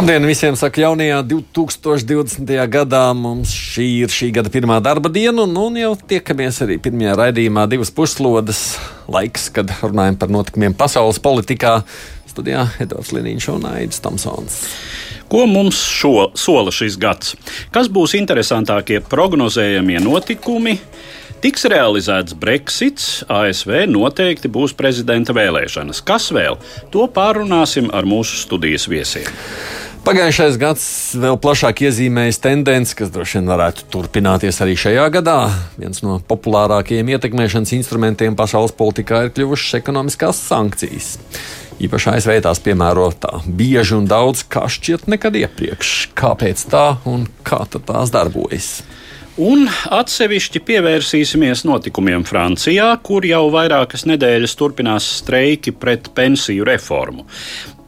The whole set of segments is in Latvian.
Labdien visiem! Saka, jaunajā 2020. gadā mums šī ir šī gada pirmā darba diena, un, un jau tiekamies arī pirmajā raidījumā divas puslodes laiks, kad runājam par notikumiem pasaules politikā. Studijā Edvards Liniņš un Aits Tamsons. Ko mums šo, sola šis gads? Kas būs interesantākie prognozējamie notikumi? Tiks realizēts Brexits, ASV noteikti būs prezidenta vēlēšanas. Kas vēl? To pārunāsim ar mūsu studijas viesiem. Pagājušais gads vēl plašāk iezīmējis tendenci, kas droši vien varētu turpināties arī šajā gadā. Viens no populārākajiem ietekmēšanas instrumentiem pasaules politikā ir kļuvušas ekonomiskās sankcijas. Īpaši ASV tās piemēro tā bieži un daudz, kā šķiet nekad iepriekš. Kāpēc tā un kā tās darbojas? Un atsevišķi pievērsīsimies notikumiem Francijā, kur jau vairākas nedēļas turpinās streiki pret pensiju reformu.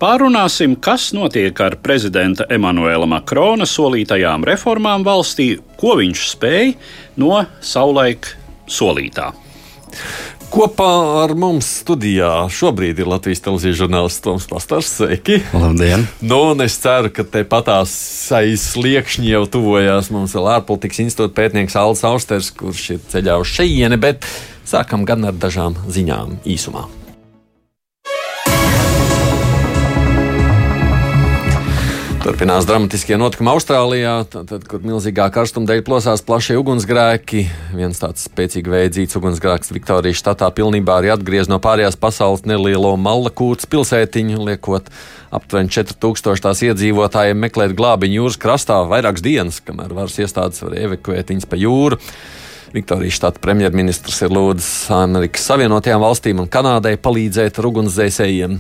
Pārunāsim, kas notiek ar prezidenta Emanuela Makrona solītajām reformām valstī, ko viņš spēj no savulaik solītā. Kopā ar mums studijā šobrīd ir Latvijas televīzijas žurnālists Toms Pastars. Sveiki! Labdien! Nu, es ceru, ka te patās aiz sliekšņa jau tuvojās mums vēl ārpolitikas institūta pētnieks Alans Austers, kurš ir ceļā uz šejieni, bet sākam gan ar dažām ziņām īsumā. Turpinās dramatiskie notikumi Austrālijā, tad, tad, kur milzīgā karstuma dēļ plosās plašie ugunsgrēki. Viens tāds spēcīgi veidzīts ugunsgrēks Viktorijas štatā pilnībā arī atgriez no pārējās pasaules nelielo Malakūtas pilsētiņu, liekot aptuveni 4000 tās iedzīvotājiem meklēt glābiņu jūras krastā vairākas dienas, kamēr varas iestādes var evakuēt viņus pa jūru. Viktorijas štata premjerministrs ir lūdzis Amerikas Savienotajām valstīm un Kanādai palīdzēt ar ugunsdzēsējiem.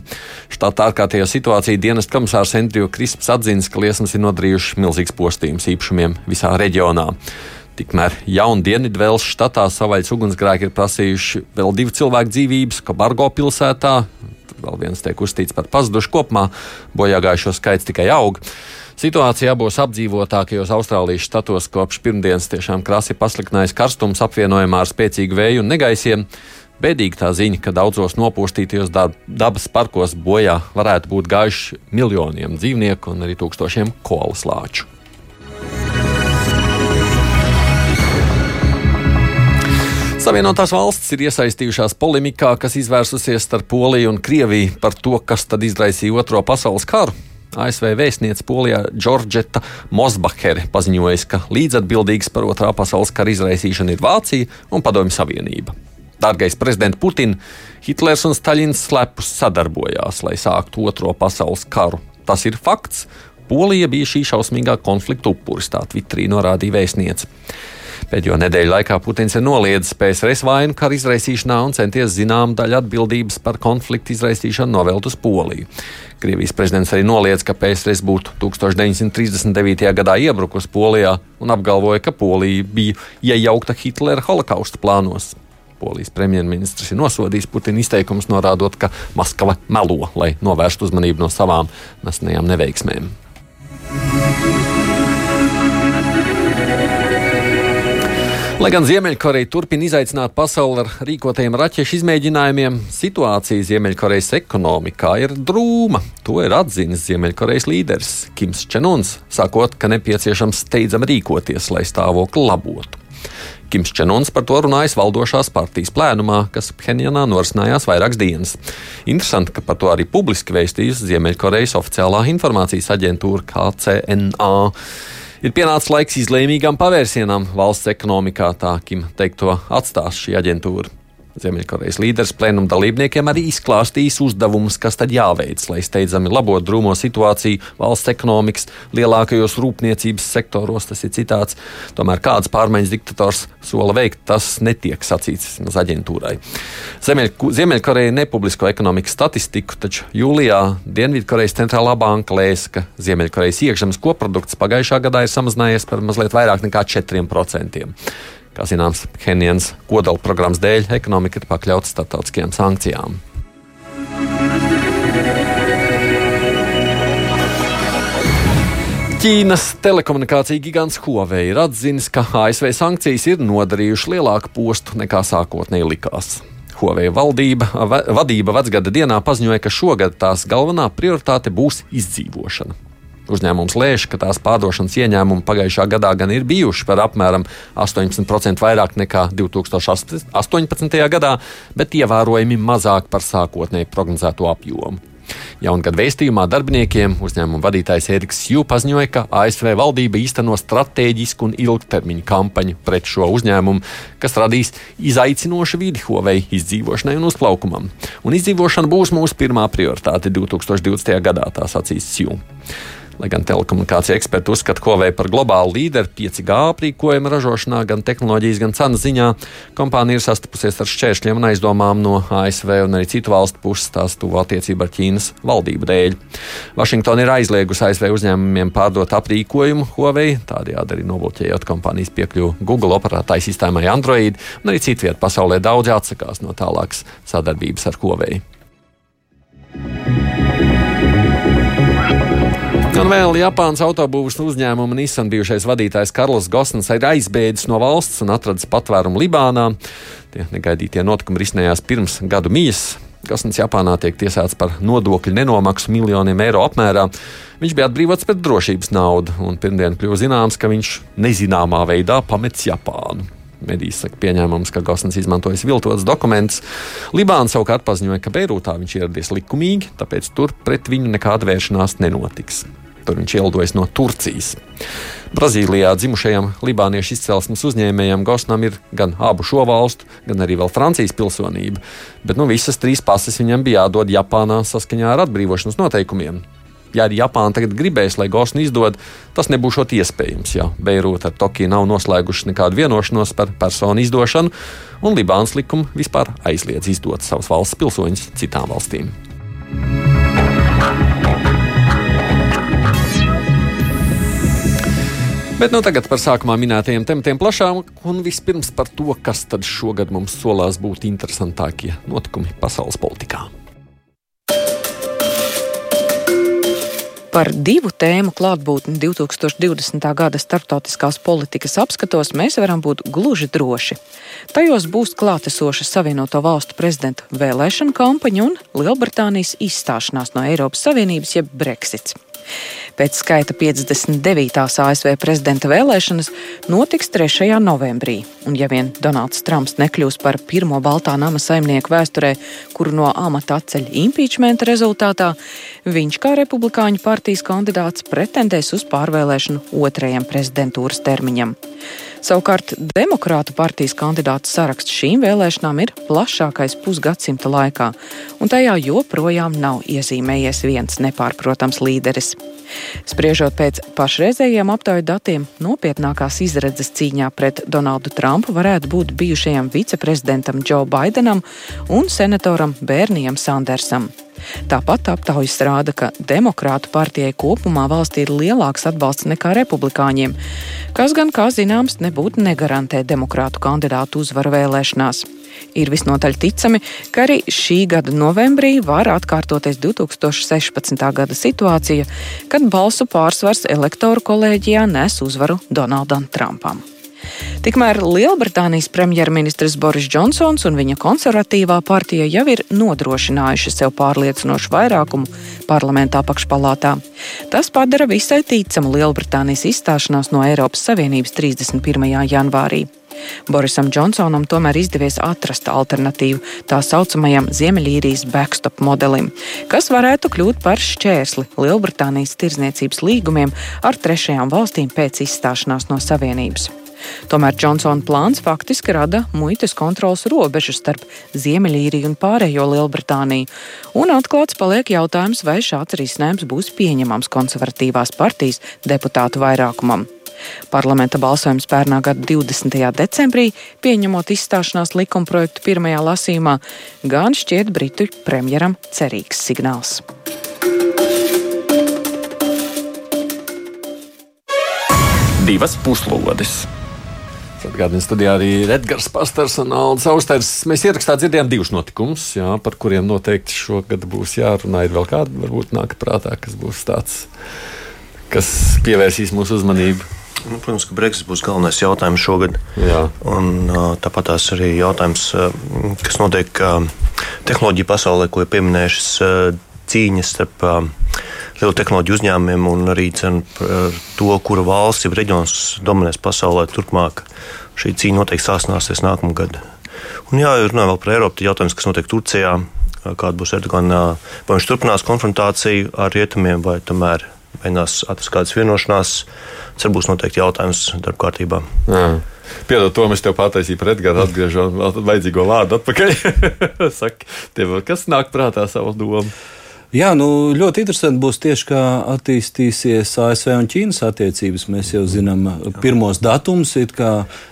Štata ārkārtējā situācija dienas komisārs Andriju Krisps atzīst, ka liesmas ir nodarījušas milzīgs postījums īpašumiem visā reģionā. Tikmēr jaunu Dienvidvēlas štatā savaļas ugunsgrēki ir prasījuši vēl divu cilvēku dzīvības, Kabargo pilsētā. Vēl viens tiek uzstīts par pazudušu kopumā, bojāgājušo skaits tikai aug. Situācija abos apdzīvotākajos Austrālijas štatos kopš pirmdienas tiešām krasi pasliktinājis karstums apvienojumā ar spēcīgu vēju un negaisiem. Bēdīgi tā ziņa, ka daudzos nopūstītajos dabas parkos bojā varētu būt gājuši miljoniem dzīvnieku un arī tūkstošiem kolas lāču. Savienotās valstis ir iesaistījušās polemikā, kas izvērsusies starp Poliju un Krieviju par to, kas tad izraisīja Otro pasaules karu. ASV vēstniece Polijā Džordžeta Mosbachere paziņoja, ka līdzatbildīgs par otrā pasaules kara izraisīšanu ir Vācija un Padomju Savienība. Dārgais prezidents Putins, Hitlers un Staļins slepus sadarbojās, lai sāktu Otro pasaules karu. Tas ir fakts. Polija bija šī šausmīgā konflikta upuris, tā Twitterī norādīja vēstniece. Pēdējo nedēļu laikā Putins ir noliedzis PSRS vainu kara izraisīšanā un centies zinām daļu atbildības par konfliktu izraisīšanu novelt uz Poliju. Krievijas prezidents arī noliedz, ka PSRS būtu 1939. gadā iebrukusi Polijā un apgalvoja, ka Polija bija iejaukta Hitlera holokausta plānos. Polijas premjerministrs ir nosodījis Putina izteikumus, norādot, ka Maskava melo, lai novērstu uzmanību no savām nesenajām neveiksmēm. Lai gan Ziemeļkoreja turpina izaicināt pasauli ar rīkotajiem raķešu izmēģinājumiem, situācija Ziemeļkorejas ekonomikā ir drūma. To ir atzinis Ziemeļkorejas līderis Kims Čenuns, sakot, ka nepieciešams steidzami rīkoties, lai stāvokli labotu. Kims Čenuns par to runājis valdošās partijas plēnumā, kas Phenjanā norisinājās vairākas dienas. Interesanti, ka par to arī publiski vēstījusi Ziemeļkorejas oficiālā informācijas aģentūra KCNA. Ir pienācis laiks izlēmīgam pavērsienam valsts ekonomikā, tā Kim teikto atstās šī aģentūra. Ziemeļkorejas līderis plēnuma dalībniekiem arī izklāstījis uzdevumus, kas tad jāveic, lai steidzami labotu drūmo situāciju valsts ekonomikas lielākajos rūpniecības sektoros. Tas ir citāts. Tomēr kādas pārmaiņas diktators sola veikt, tas netiek sacīts uz aģentūrai. Ziemeļkoreja nepublisko ekonomikas statistiku, taču jūlijā Dienvidkorejas centrālā banka lēsa, ka Ziemeļkorejas iekšzemes koprodukts pagājušā gadā ir samazinājies par mazliet vairāk nekā 4%. Kā zināms, Henijans kodola programmas dēļ ekonomika ir pakļauta starptautiskajām sankcijām. Ķīnas telekomunikācija gigants Huawei ir atzinis, ka ASV sankcijas ir nodarījušas lielāku postu nekā sākotnēji likās. Huawei valdība, vadība vecgada dienā paziņoja, ka šogad tās galvenā prioritāte būs izdzīvošana. Uzņēmums lēš, ka tās pārdošanas ieņēmumi pagājušā gadā gan ir bijuši par apmēram 18% vairāk nekā 2018. gadā, bet ievērojami mazāk par sākotnēji prognozēto apjomu. Jaungada vēstījumā darbiniekiem uzņēmuma vadītājs Eriks Jū paziņoja, ka ASV valdība īsteno strateģisku un ilgtermiņu kampaņu pret šo uzņēmumu, kas radīs izaicinošu vidi Huawei izdzīvošanai un uzplaukumam. Un izdzīvošana būs mūsu pirmā prioritāte 2020. gadā, tā sacīs Jū. Lai gan telekomunikācija eksperti uzskata Huawei par globālu līderi 5G aprīkojuma ražošanā, gan tehnoloģijas, gan cenas ziņā, kompānija ir sastapusies ar šķēršļiem un aizdomām no ASV un arī citu valstu puses tās tuvu attiecību ar Ķīnas valdību dēļ. Vašingtona ir aizliegusi ASV uzņēmumiem pārdot aprīkojumu Huawei, tādējādi arī nobloķējot kompānijas piekļuvu Google operētāju sistēmai Android, un arī citviet pasaulē daudz atsakās no tālākas sadarbības ar Huawei. Un vēl Japānas autobūvas uzņēmuma Nissan bijušais vadītājs Karls Gosns ir aizbēdzis no valsts un atradis patvērumu Libānā. Tie negaidītie notikumi risinājās pirms gadu mijas. Gosns Japānā tiek tiesāts par nodokļu nenomaksu miljoniem eiro apmērā. Viņš bija atbrīvots pēc drošības naudas, un pirmdien kļuva zināms, ka viņš nezināmā veidā pametis Japānu. Medijas saka, pieņēmums, ka Gosens izmantojis viltotus dokumentus. Libāna savukārt paziņoja, ka Beirūtā viņš ieradies likumīgi, tāpēc tur pret viņu nekāda vēršanās nenotiks. Tur viņš ielidojas no Turcijas. Brazīlijā dzimušajam libāniešu izcelsmes uzņēmējam Gosnam ir gan abu šo valstu, gan arī Francijas pilsonība, bet nu, visas trīs pases viņam bija jādod Japānā saskaņā ar atbrīvošanas noteikumiem. Ja arī Japāna tagad gribēs, lai Gosnu izdod, tas nebūs iespējams, ja Beirūta ar Tokiju nav noslēguši nekādu vienošanos par personu izdošanu, un Libānas likuma vispār aizliedz izdot savus valsts pilsoņus citām valstīm. Bet nu, tagad par sākumā minētajiem tematiem plašāk, un vispirms par to, kas tad šogad mums solās būt interesantākie notikumi pasaules politikā. Par divu tēmu klātbūtni 2020. gada starptautiskās politikas apskatos mēs varam būt gluži droši. Tajos būs klātesoša Savienoto valstu prezidenta vēlēšana kampaņa un Lielbritānijas izstāšanās no Eiropas Savienības jeb Brexits. Pēc skaita 59. ASV prezidenta vēlēšanas notiks 3. novembrī, un ja vien Donalds Trumps nekļūs par pirmo Baltā nama saimnieku vēsturē, kuru no amata atceļ impeachmenta rezultātā, viņš kā republikāņu partijas kandidāts pretendēs uz pārvēlēšanu otrajam prezidentūras termiņam. Savukārt Demokrātu partijas kandidātu saraksts šīm vēlēšanām ir plašākais pusgadsimta laikā, un tajā joprojām nav iezīmējies viens nepārprotams līderis. Spriežot pēc pašreizējiem aptauju datiem, nopietnākās izredzes cīņā pret Donaldu Trumpu varētu būt bijušajam viceprezidentam Džo Baidenam un senatoram Bērnijam Sandersam. Tāpat aptaujas rāda, ka demokrātu partijai kopumā valstī ir lielāks atbalsts nekā republikāņiem, kas gan, kā zināms, nebūtu negarantē demokrātu kandidātu uzvaru vēlēšanās. Ir visnotaļ ticami, ka arī šī gada novembrī var atkārtoties 2016. gada situācija, kad balsu pārsvars elektoru kolēģijā nes uzvaru Donaldam Trumpam. Tikmēr Lielbritānijas premjerministrs Boris Džonsons un viņa konservatīvā partija jau ir nodrošinājuši sev pārliecinošu vairākumu parlamentā apakšpalātā. Tas padara visai ticamu Lielbritānijas izstāšanās no Eiropas Savienības 31. janvārī. Borisam Džonsonam tomēr izdevies atrast alternatīvu tā saucamajam Ziemeļīrijas backstop modelim, kas varētu kļūt par šķērsli Lielbritānijas tirzniecības līgumiem ar trešajām valstīm pēc izstāšanās no Savienības. Tomēr Džonsona plāns faktiski rada muitas kontrolas robežu starp Ziemeļīriju un pārējo Lielbritāniju, un atklāts paliek jautājums, vai šāds risinājums būs pieņemams konservatīvās partijas deputātu vairākumam. Parlamenta balsojums pērnā gada 20. decembrī, pieņemot izstāšanās likumprojektu pirmajā lasījumā, gan šķiet Britu premjeram cerīgs signāls. Divas puslodes! Atgādījums studijā arī Edgars Pastars un Aldis Austers. Mēs ierakstā dzirdējām divus notikumus, jā, par kuriem noteikti šogad būs jārunā. Ir vēl kāda, varbūt nāk prātā, kas būs tāds, kas pievērsīs mūsu uzmanību. Nu, protams, ka Brexit būs galvenais jautājums šogad. Jā. Un, tāpat tās arī jautājums, kas notiek tehnoloģiju pasaulē, ko ir pieminējušas cīņas starp lielu tehnoloģiju uzņēmumiem un arī par to, kura valsts vai reģions dominēs pasaulē turpmāk. Šī cīņa noteikti sāsināsies nākamā gada. Un, jā, runājot par Eiropu, tad jautājums, kas notiek Turcijā, kāda būs Erdogana, vai viņš turpinās konfrontāciju ar rietumiem vai tomēr mēģinās atrast kādas vienošanās. Tas būs noteikti jautājums darba kārtībā. Piedod, to mēs tev pataisīju par Edgars, atgriežot vajadzīgo vārdu atpakaļ. Saki, tev kas nāk prātā savu domu? Jā, nu, ļoti interesanti būs tieši kā attīstīsies ASV un Ķīnas attiecības. Mēs jau zinām pirmos datumus.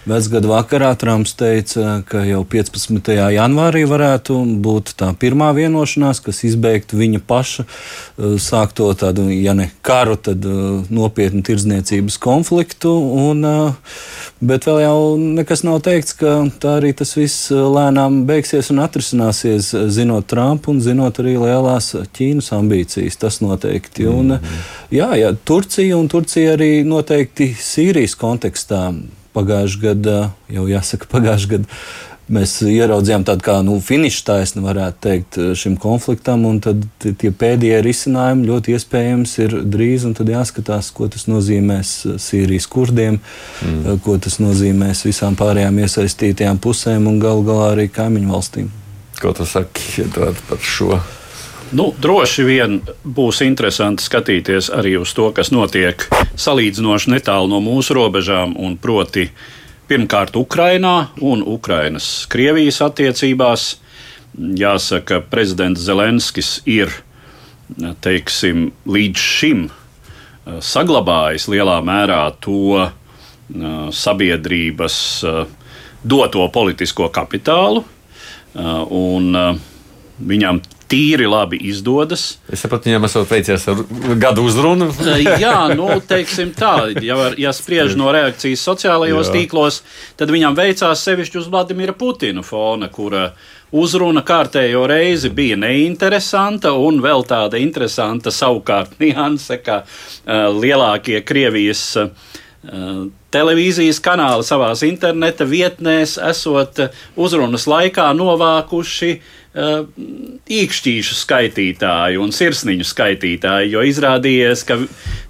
Vecgada vakarā Trumps teica, ka jau 15. janvārī varētu būt tā pirmā vienošanās, kas izbeigtu viņa paša eh, sākto tādu, ja ne karu, tad nopietnu tirdzniecības konfliktu. Un, bet vēl jau nekas nav teikts, ka tā arī tas viss lēnām beigsies un atrisināsies, zinot Trumpu un zinot arī lielās Ķīnas. Ķīnas ambīcijas, tas noteikti. Un, -hmm. jā, jā, Turcija un Turcija arī noteikti Sīrijas kontekstā pagājušajā gadā, jau jāsaka, pagājušajā gadā. Mēs ieraudzījām tādu kā nu, finiša taisni, varētu teikt, šim konfliktam, un tad tie pēdējie risinājumi ļoti iespējams ir drīz, un tad jāskatās, ko tas nozīmēs Sīrijas kurdiem, mm. ko tas nozīmēs visām pārējām iesaistītajām pusēm un gal galā arī kaimiņu valstīm. Ko tu saki par šo? Nu, droši vien būs interesanti skatīties arī uz to, kas notiek salīdzinoši netālu no mūsu robežām, un proti, pirmkārt, Ukrainā un Ukrainas Krievijas attiecībās. Jāsaka, prezidents Zelenskis ir teiksim, līdz šim eh, saglabājis lielā mērā to eh, sabiedrības eh, doto politisko kapitālu. Un viņam tīri labi izdodas. Es saprotu, viņam esat veicies ar gadu uzrunu. Jā, nu, teiksim tā, ja, var, ja spriež no reakcijas sociālajos Jā. tīklos, tad viņam veicās sevišķi uz Vladimira Putina fona, kura uzruna kārtējo reizi bija neinteresanta, un vēl tāda interesanta savukārt nianse, ka uh, lielākie Krievijas uh, televīzijas kanāli savās interneta vietnēs esot uzrunas laikā novākuši Uh, īkšķīšu skaitītāju un sirsniņu skaitītāju, jo izrādījies, ka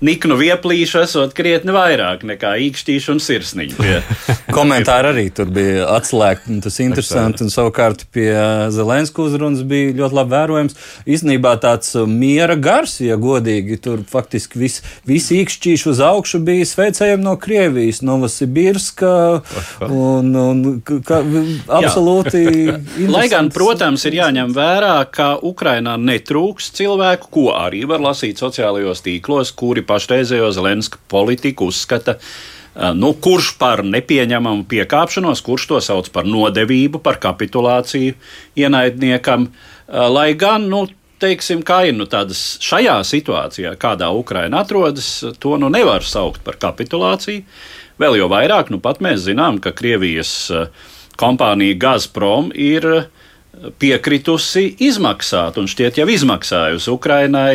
niknu vieplīšu esot krietni vairāk nekā īkšķīšu un sirsniņu. Komentāri arī tur bija atslēgti, un tas ir interesanti. Un savukārt pie Zelenska uzrunas bija ļoti labi vērojams. Īstenībā tāds miera gars, ja godīgi, tur faktiski viss vis īkšķīšu uz augšu bija sveicējumi no Krievijas, Novosibirska un, un ka, absolūti. Lai gan, protams, ir jāņem vērā, ka Ukrainā netrūks cilvēku, ko arī var lasīt sociālajos tīklos, kuri pašreizējo Zelenska politiku uzskata. Nu, kurš par nepieņemamu piekāpšanos, kurš to sauc par nodevību, par kapitulāciju ienaidniekam, lai gan nu, teiksim, kā ir nu, tādas šajā situācijā, kādā Ukraina atrodas, to nu nevar saukt par kapitulāciju. Vēl jau vairāk, nu pat mēs zinām, ka Krievijas kompānija Gazprom ir uh, piekritusi izmaksāt, un šķiet jau izmaksājusi Ukrainai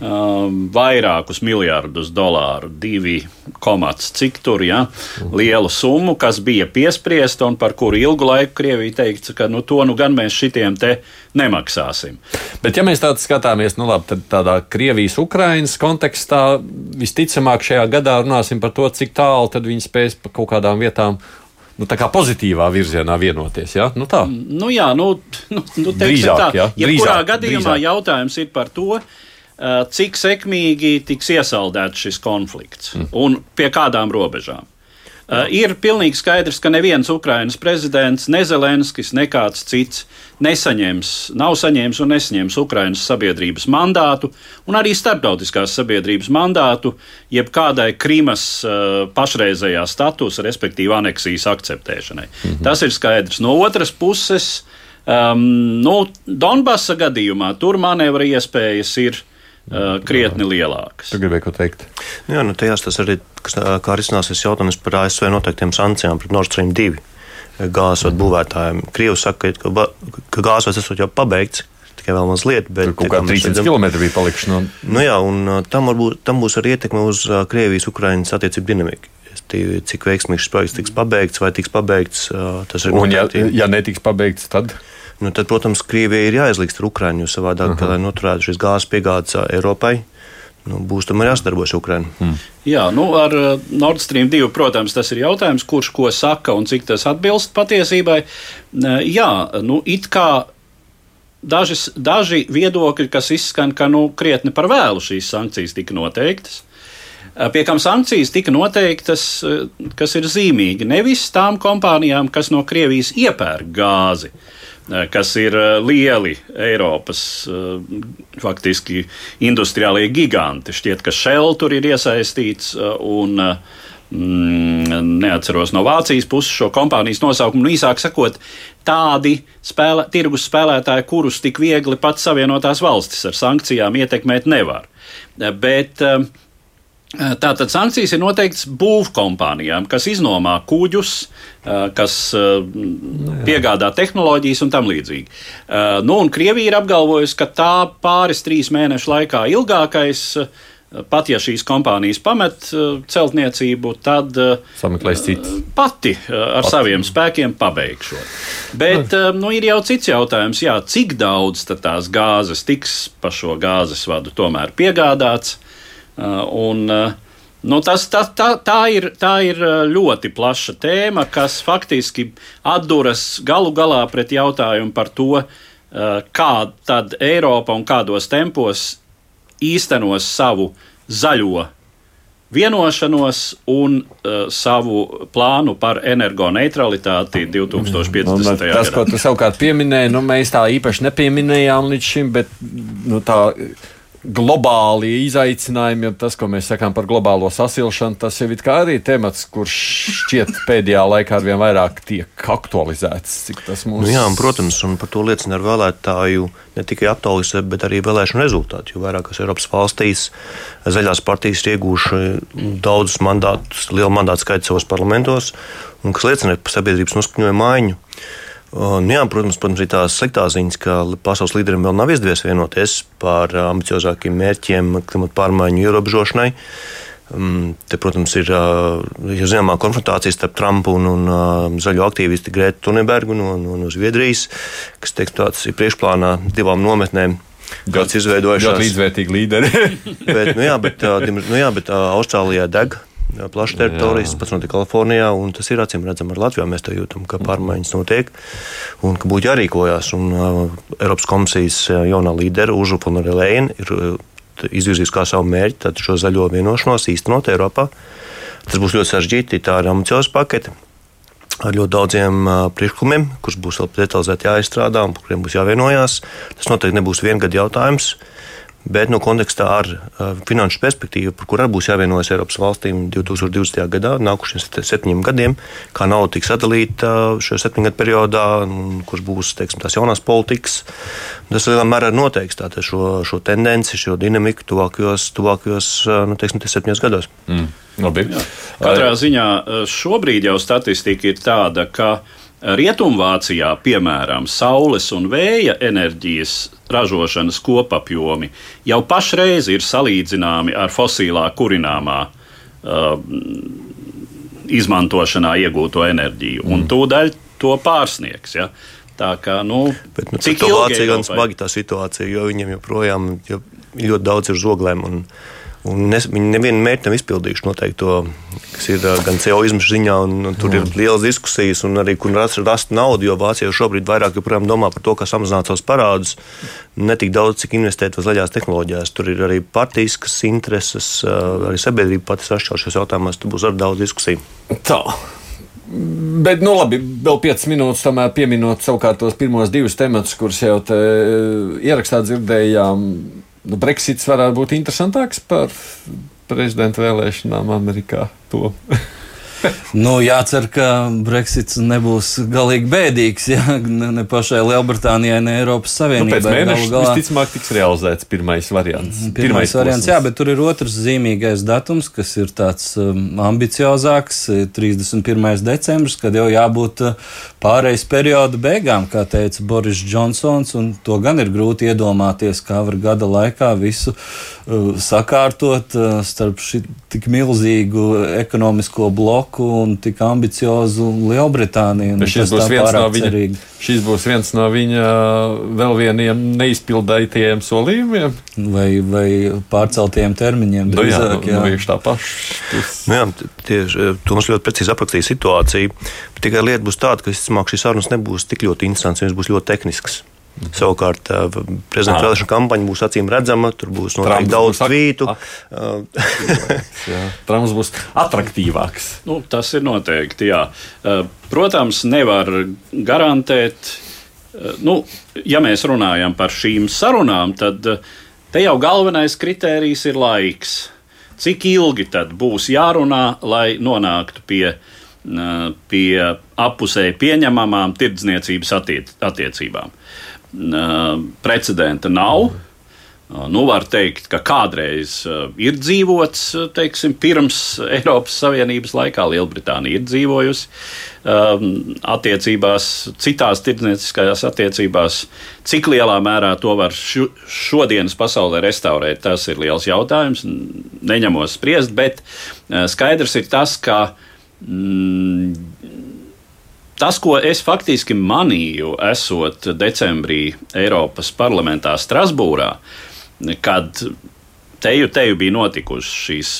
um, vairākus miljardus dolāru, divi komats, cik tur, ja, lielu summu, kas bija piespriesta un par kuru ilgu laiku Krievija teica, ka nu, to nu gan mēs šitiem te nemaksāsim. Bet, ja mēs tādā skatāmies, nu labi, tad tādā Krievijas-Ukrainas kontekstā visticamāk šajā gadā runāsim par to, cik tālu tad viņi spēs pa kaut kādām vietām nu, pozitīvā virzienā vienoties. Ja? Nu, tā. nu, jā, nu, nu, nu Drīzāk, tā. Ja? Jebkurā gadījumā drīzāk. jautājums ir par to, cik sekmīgi tiks iesaldēts šis konflikts mm. un pie kādām robežām. Uh, ir pilnīgi skaidrs, ka neviens Ukrainas prezidents, ne Zelenskis, ne kāds cits nesaņems, nav saņēmis un nesaņems Ukrainas sabiedrības mandātu un arī starptautiskās sabiedrības mandātu jebkādai Krīmas uh, pašreizējā statusa, respektīvi aneksijas akceptēšanai. Mm -hmm. Tas ir skaidrs. No otras puses, um, nu, Donbasa gadījumā tur manevra iespējas ir uh, krietni lielākas. Tu gribēji ko teikt? Jā, nu, tajās tas arī, kas, kā risināsies jautājums par ASV noteiktiem sankcijām pret Nord Stream 2 gāzes būvētājiem. Krievs saka, ka, ka gāzes esot jau pabeigts, tikai vēl mazliet. Bet, Tur kaut kā 300 km bija palikuši no. Nu, jā, un tam, varbūt, tam būs arī ietekme uz Krievijas-Ukrainas attiecību dinamiku. Cik veiksmīgs šis projekts tiks pabeigts vai tiks pabeigts, tas ir. Un, ja, ja netiks pabeigts, tad? Nu, tad, protams, Krievijai ir jāizlīgst ar Ukraiņu, jo savādāk, uh -huh. lai noturētu šīs gāzes piegādes Eiropai, nu, būs tomēr jāsadarbojas Ukraiņai. Hmm. Jā, nu, ar Nord Stream 2, protams, tas ir jautājums, kurš ko saka un cik tas atbilst patiesībai. Jā, nu, it kā dažas, daži viedokļi, kas izskan, ka nu, krietni par vēlu šīs sankcijas tika noteiktas. Pie kam sankcijas tika noteiktas, kas ir zīmīgi nevis tām kompānijām, kas no Krievijas iepērk gāzi, uh, Eh, kas ir eh, lieli Eiropas eh, faktiski industriālie giganti. Šķiet, ka Shell tur ir iesaistīts un mm, neatceros no Vācijas puses šo kompānijas nosaukumu. Nu, īsāk sakot, tādi spēlē, tirgus spēlētāji, kurus tik viegli pats Savienotās valstis ar sankcijām ietekmēt nevar. Bet uh, Eh, tātad sankcijas ir noteikts būvkompānijām, kas iznomā kuģus, kas nu, piegādā tehnoloģijas un tam līdzīgi. Nu, un Krievija ir apgalvojusi, ka tā pāris trīs mēnešu laikā ilgākais. Pat ja šīs kompānijas pamet celtniecību, tad sameklēs citas. Pati ar pati. saviem spēkiem pabeigšu. Bet nu, ir jau cits jautājums, jā, cik daudz tās gāzes tiks pa šo gāzes vadu tomēr piegādāts. Uh, un, uh, Nu, tas, tā, tā, tā, ir, tā ir uh, ļoti plaša tēma, kas faktiski atduras galu galā pret jautājumu par to, kā tad Eiropa un kādos tempos īstenos savu zaļo vienošanos un uh, savu plānu par energoneutralitāti 2050. Nu, tas, gadā. ko tu savukārt pieminēji, nu, mēs tā īpaši nepieminējām līdz šim, bet nu, tā globāli izaicinājumi, ja tas, ko mēs sakām par globālo sasilšanu, tas jau ir arī temats, kurš šķiet pēdējā laikā arvien vairāk tiek aktualizēts. Mums... Nu jā, un, protams, un par to liecina ar vēlētāju ne tikai aktualizēt, bet arī vēlēšanu rezultātu. Jo vairākās Eiropas valstīs zaļās partijas ir iegūši daudzus mandātus, lielu mandātu skaitu savos parlamentos, un kas liecina par sabiedrības noskaņojumu maiņu. Un, jā, protams, protams, ir tās sliktās ziņas, ka pasaules līderiem vēl nav izdevies vienoties par ambiciozākiem mērķiem klimatu pārmaiņu ierobežošanai. Um, te, protams, ir jau zināmā konfrontācija starp Trumpu un, un zaļo aktīvistu Grētu Tunbergu no, no, no Zviedrijas, kas teiks, tāds ir priekšplānā divām nometnēm. Kāds izveidojušās. Ļoti līdzvērtīgi līderi. bet, nu jā, bet, nu jā, bet Austrālijā deg plašas teritorijas, pats notiek Kalifornijā, un tas ir acīm redzams ar Latviju. Mēs to jūtam, ka pārmaiņas notiek un ka būtu jārīkojas. Un, uh, Eiropas komisijas jaunā līdera Užupa un Relēna ir uh, izvirzījusi kā savu mērķi šo zaļo vienošanos īstenot Eiropā. Tas būs ļoti sarežģīti, tā ir ambicioza pakete. Ar ļoti daudziem uh, priekšlikumiem, kurus būs vēl detalizēti jāizstrādā un par kuriem būs jāvienojās. Tas noteikti nebūs viengada jautājums. Uh, Bet no kontekstā ar uh, finanšu perspektīvu, par kurām būs jāvienojas Eiropas valstīm 2020. gadā, nākušiem septiņiem gadiem, kā nauda tiks sadalīta uh, šajā septiņu gadu periodā, kurš būs teiksim, tās jaunās politikas, tas lielā mērā noteiks šo, šo tendenci, šo dinamiku tuvākajos, tuvākajos uh, nu, teiksim, septiņos gados. Mm. Labi. Katrā ziņā šobrīd jau statistika ir tāda, ka Rietumvācijā, piemēram, saules un vēja enerģijas ražošanas kopapjomi jau pašreiz ir salīdzināmi ar fosilā kurināmā uh, izmantošanā iegūto enerģiju, un mm. tūdaļ to pārsniegs. Ja? Tā kā, nu, Bet, nu, cik ilgi ir gan smagi tā situācija, jo viņiem joprojām jo ļoti daudz ir zoglēm. Un, Un nes, viņi nevienu mērķi nav izpildījuši noteikti to, kas ir gan CO izmešu ziņā, un, un tur mm. ir lielas diskusijas, un arī kur rast, rast naudu, jo Vācija šobrīd vairāk joprojām domā par to, kā samazināt savus parādus, ne tik daudz, cik investēt uz zaļās tehnoloģijās. Tur ir arī partijas intereses, arī sabiedrība pati sašķelta šajos jautājumos, tur būs arī daudz diskusiju. Tā. Bet, nu, labi, vēl 5 minūtes, tomēr pieminot savukārt tos pirmos divus tematus, kurus jau ierakstā dzirdējām nu, Brexits varētu būt interesantāks par prezidenta vēlēšanām Amerikā. Nu, jācer, ka Brexits nebūs galīgi bēdīgs ja? ne, ne pašai Lielbritānijai, ne Eiropas Savienībai. Nu, pēc mēneša galā... visticamāk tiks realizēts pirmais variants. Pirmais, pirmais variants, jā, bet tur ir otrs zīmīgais datums, kas ir tāds um, ambiciozāks - 31. decembris, kad jau jābūt uh, pārejas perioda beigām, kā teica Boris Džonsons, un to gan ir grūti iedomāties, kā var gada laikā visu uh, sakārtot uh, starp šī tik milzīgu ekonomisko bloku un tik ambiciozu Lielbritāniju. Šis būs, no viņa, šis būs viens no viņa uh, vēl vieniem neizpildītajiem solījumiem. Vai, vai pārceltiem termiņiem. Nu, drīzāk, jā, nu, jā. Nu, tā paša. Nu, jā, tieši, Toms ļoti precīzi aprakstīja situāciju. Tikai lieta būs tāda, ka visticamāk šīs sarunas nebūs tik ļoti interesants, viņas būs ļoti tehniskas. Savukārt, prezidenta vēlēšana kampaņa būs acīm redzama, tur būs noteikti daudz tvītu. Trumps būs attraktīvāks. Nu, tas ir noteikti, jā. Protams, nevar garantēt, nu, ja mēs runājam par šīm sarunām, tad te jau galvenais kritērijs ir laiks. Cik ilgi tad būs jārunā, lai nonāktu pie, pie apusēji pieņemamām tirdzniecības attiec attiecībām? Precedenta nav. Nu, var teikt, ka kādreiz ir dzīvots, teiksim, pirms Eiropas Savienības laikā Lielbritānija ir dzīvojusi attiecībās, citās tirdzniecīskajās attiecībās. Cik lielā mērā to var šodienas pasaulē restaurēt, tas ir liels jautājums. Neņemos spriest, bet skaidrs ir tas, ka mm, Tas, ko es faktiski manīju, esot decembrī Eiropas parlamentā Strasbūrā, kad teju, teju bija notikušas šīs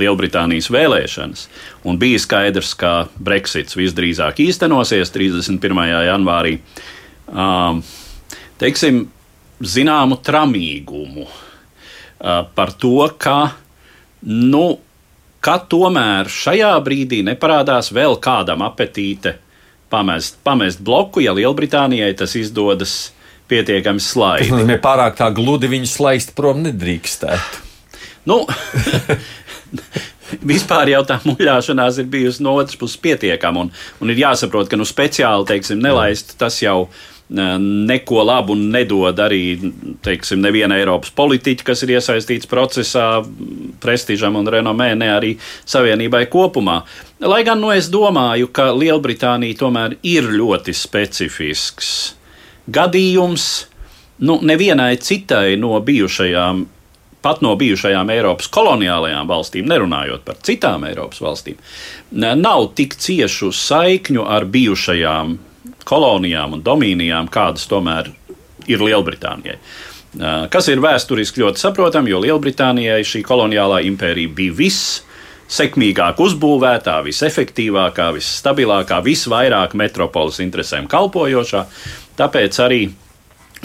Lielbritānijas vēlēšanas, un bija skaidrs, ka Brexits visdrīzāk īstenosies 31. janvārī. Um, teiksim, zināmu tramīgumu uh, par to, ka nu, ka tomēr šajā brīdī neparādās vēl kādam apetīte pamest, pamest bloku, ja Lielbritānijai tas izdodas pietiekami slaidi. Tas nozīmē, pārāk tā gludi viņu slaist prom nedrīkstētu. Nu, Vispār jau tā muļāšanās ir bijusi no otras puses pietiekama, un, un ir jāsaprot, ka nu, speciāli teiksim, nelaist tas jau ir neko labu nedod arī teiksim, neviena Eiropas politiķa, kas ir iesaistīts procesā, prestižam un renomē, ne arī Savienībai kopumā. Lai gan nu, es domāju, ka Lielbritānija tomēr ir ļoti specifisks gadījums. Nu, nevienai citai no bijušajām pat no bijušajām Eiropas koloniālajām valstīm, nerunājot par citām Eiropas valstīm, nav tik ciešu saikņu ar bijušajām kolonijām un domīnijām, kādas tomēr ir Lielbritānijai. Kas ir vēsturiski ļoti saprotami, jo Lielbritānijai šī koloniālā impērija bija viss sekmīgāk uzbūvētā, visefektīvākā, visstabilākā, visvairāk metropoles interesēm kalpojošā. Tāpēc arī,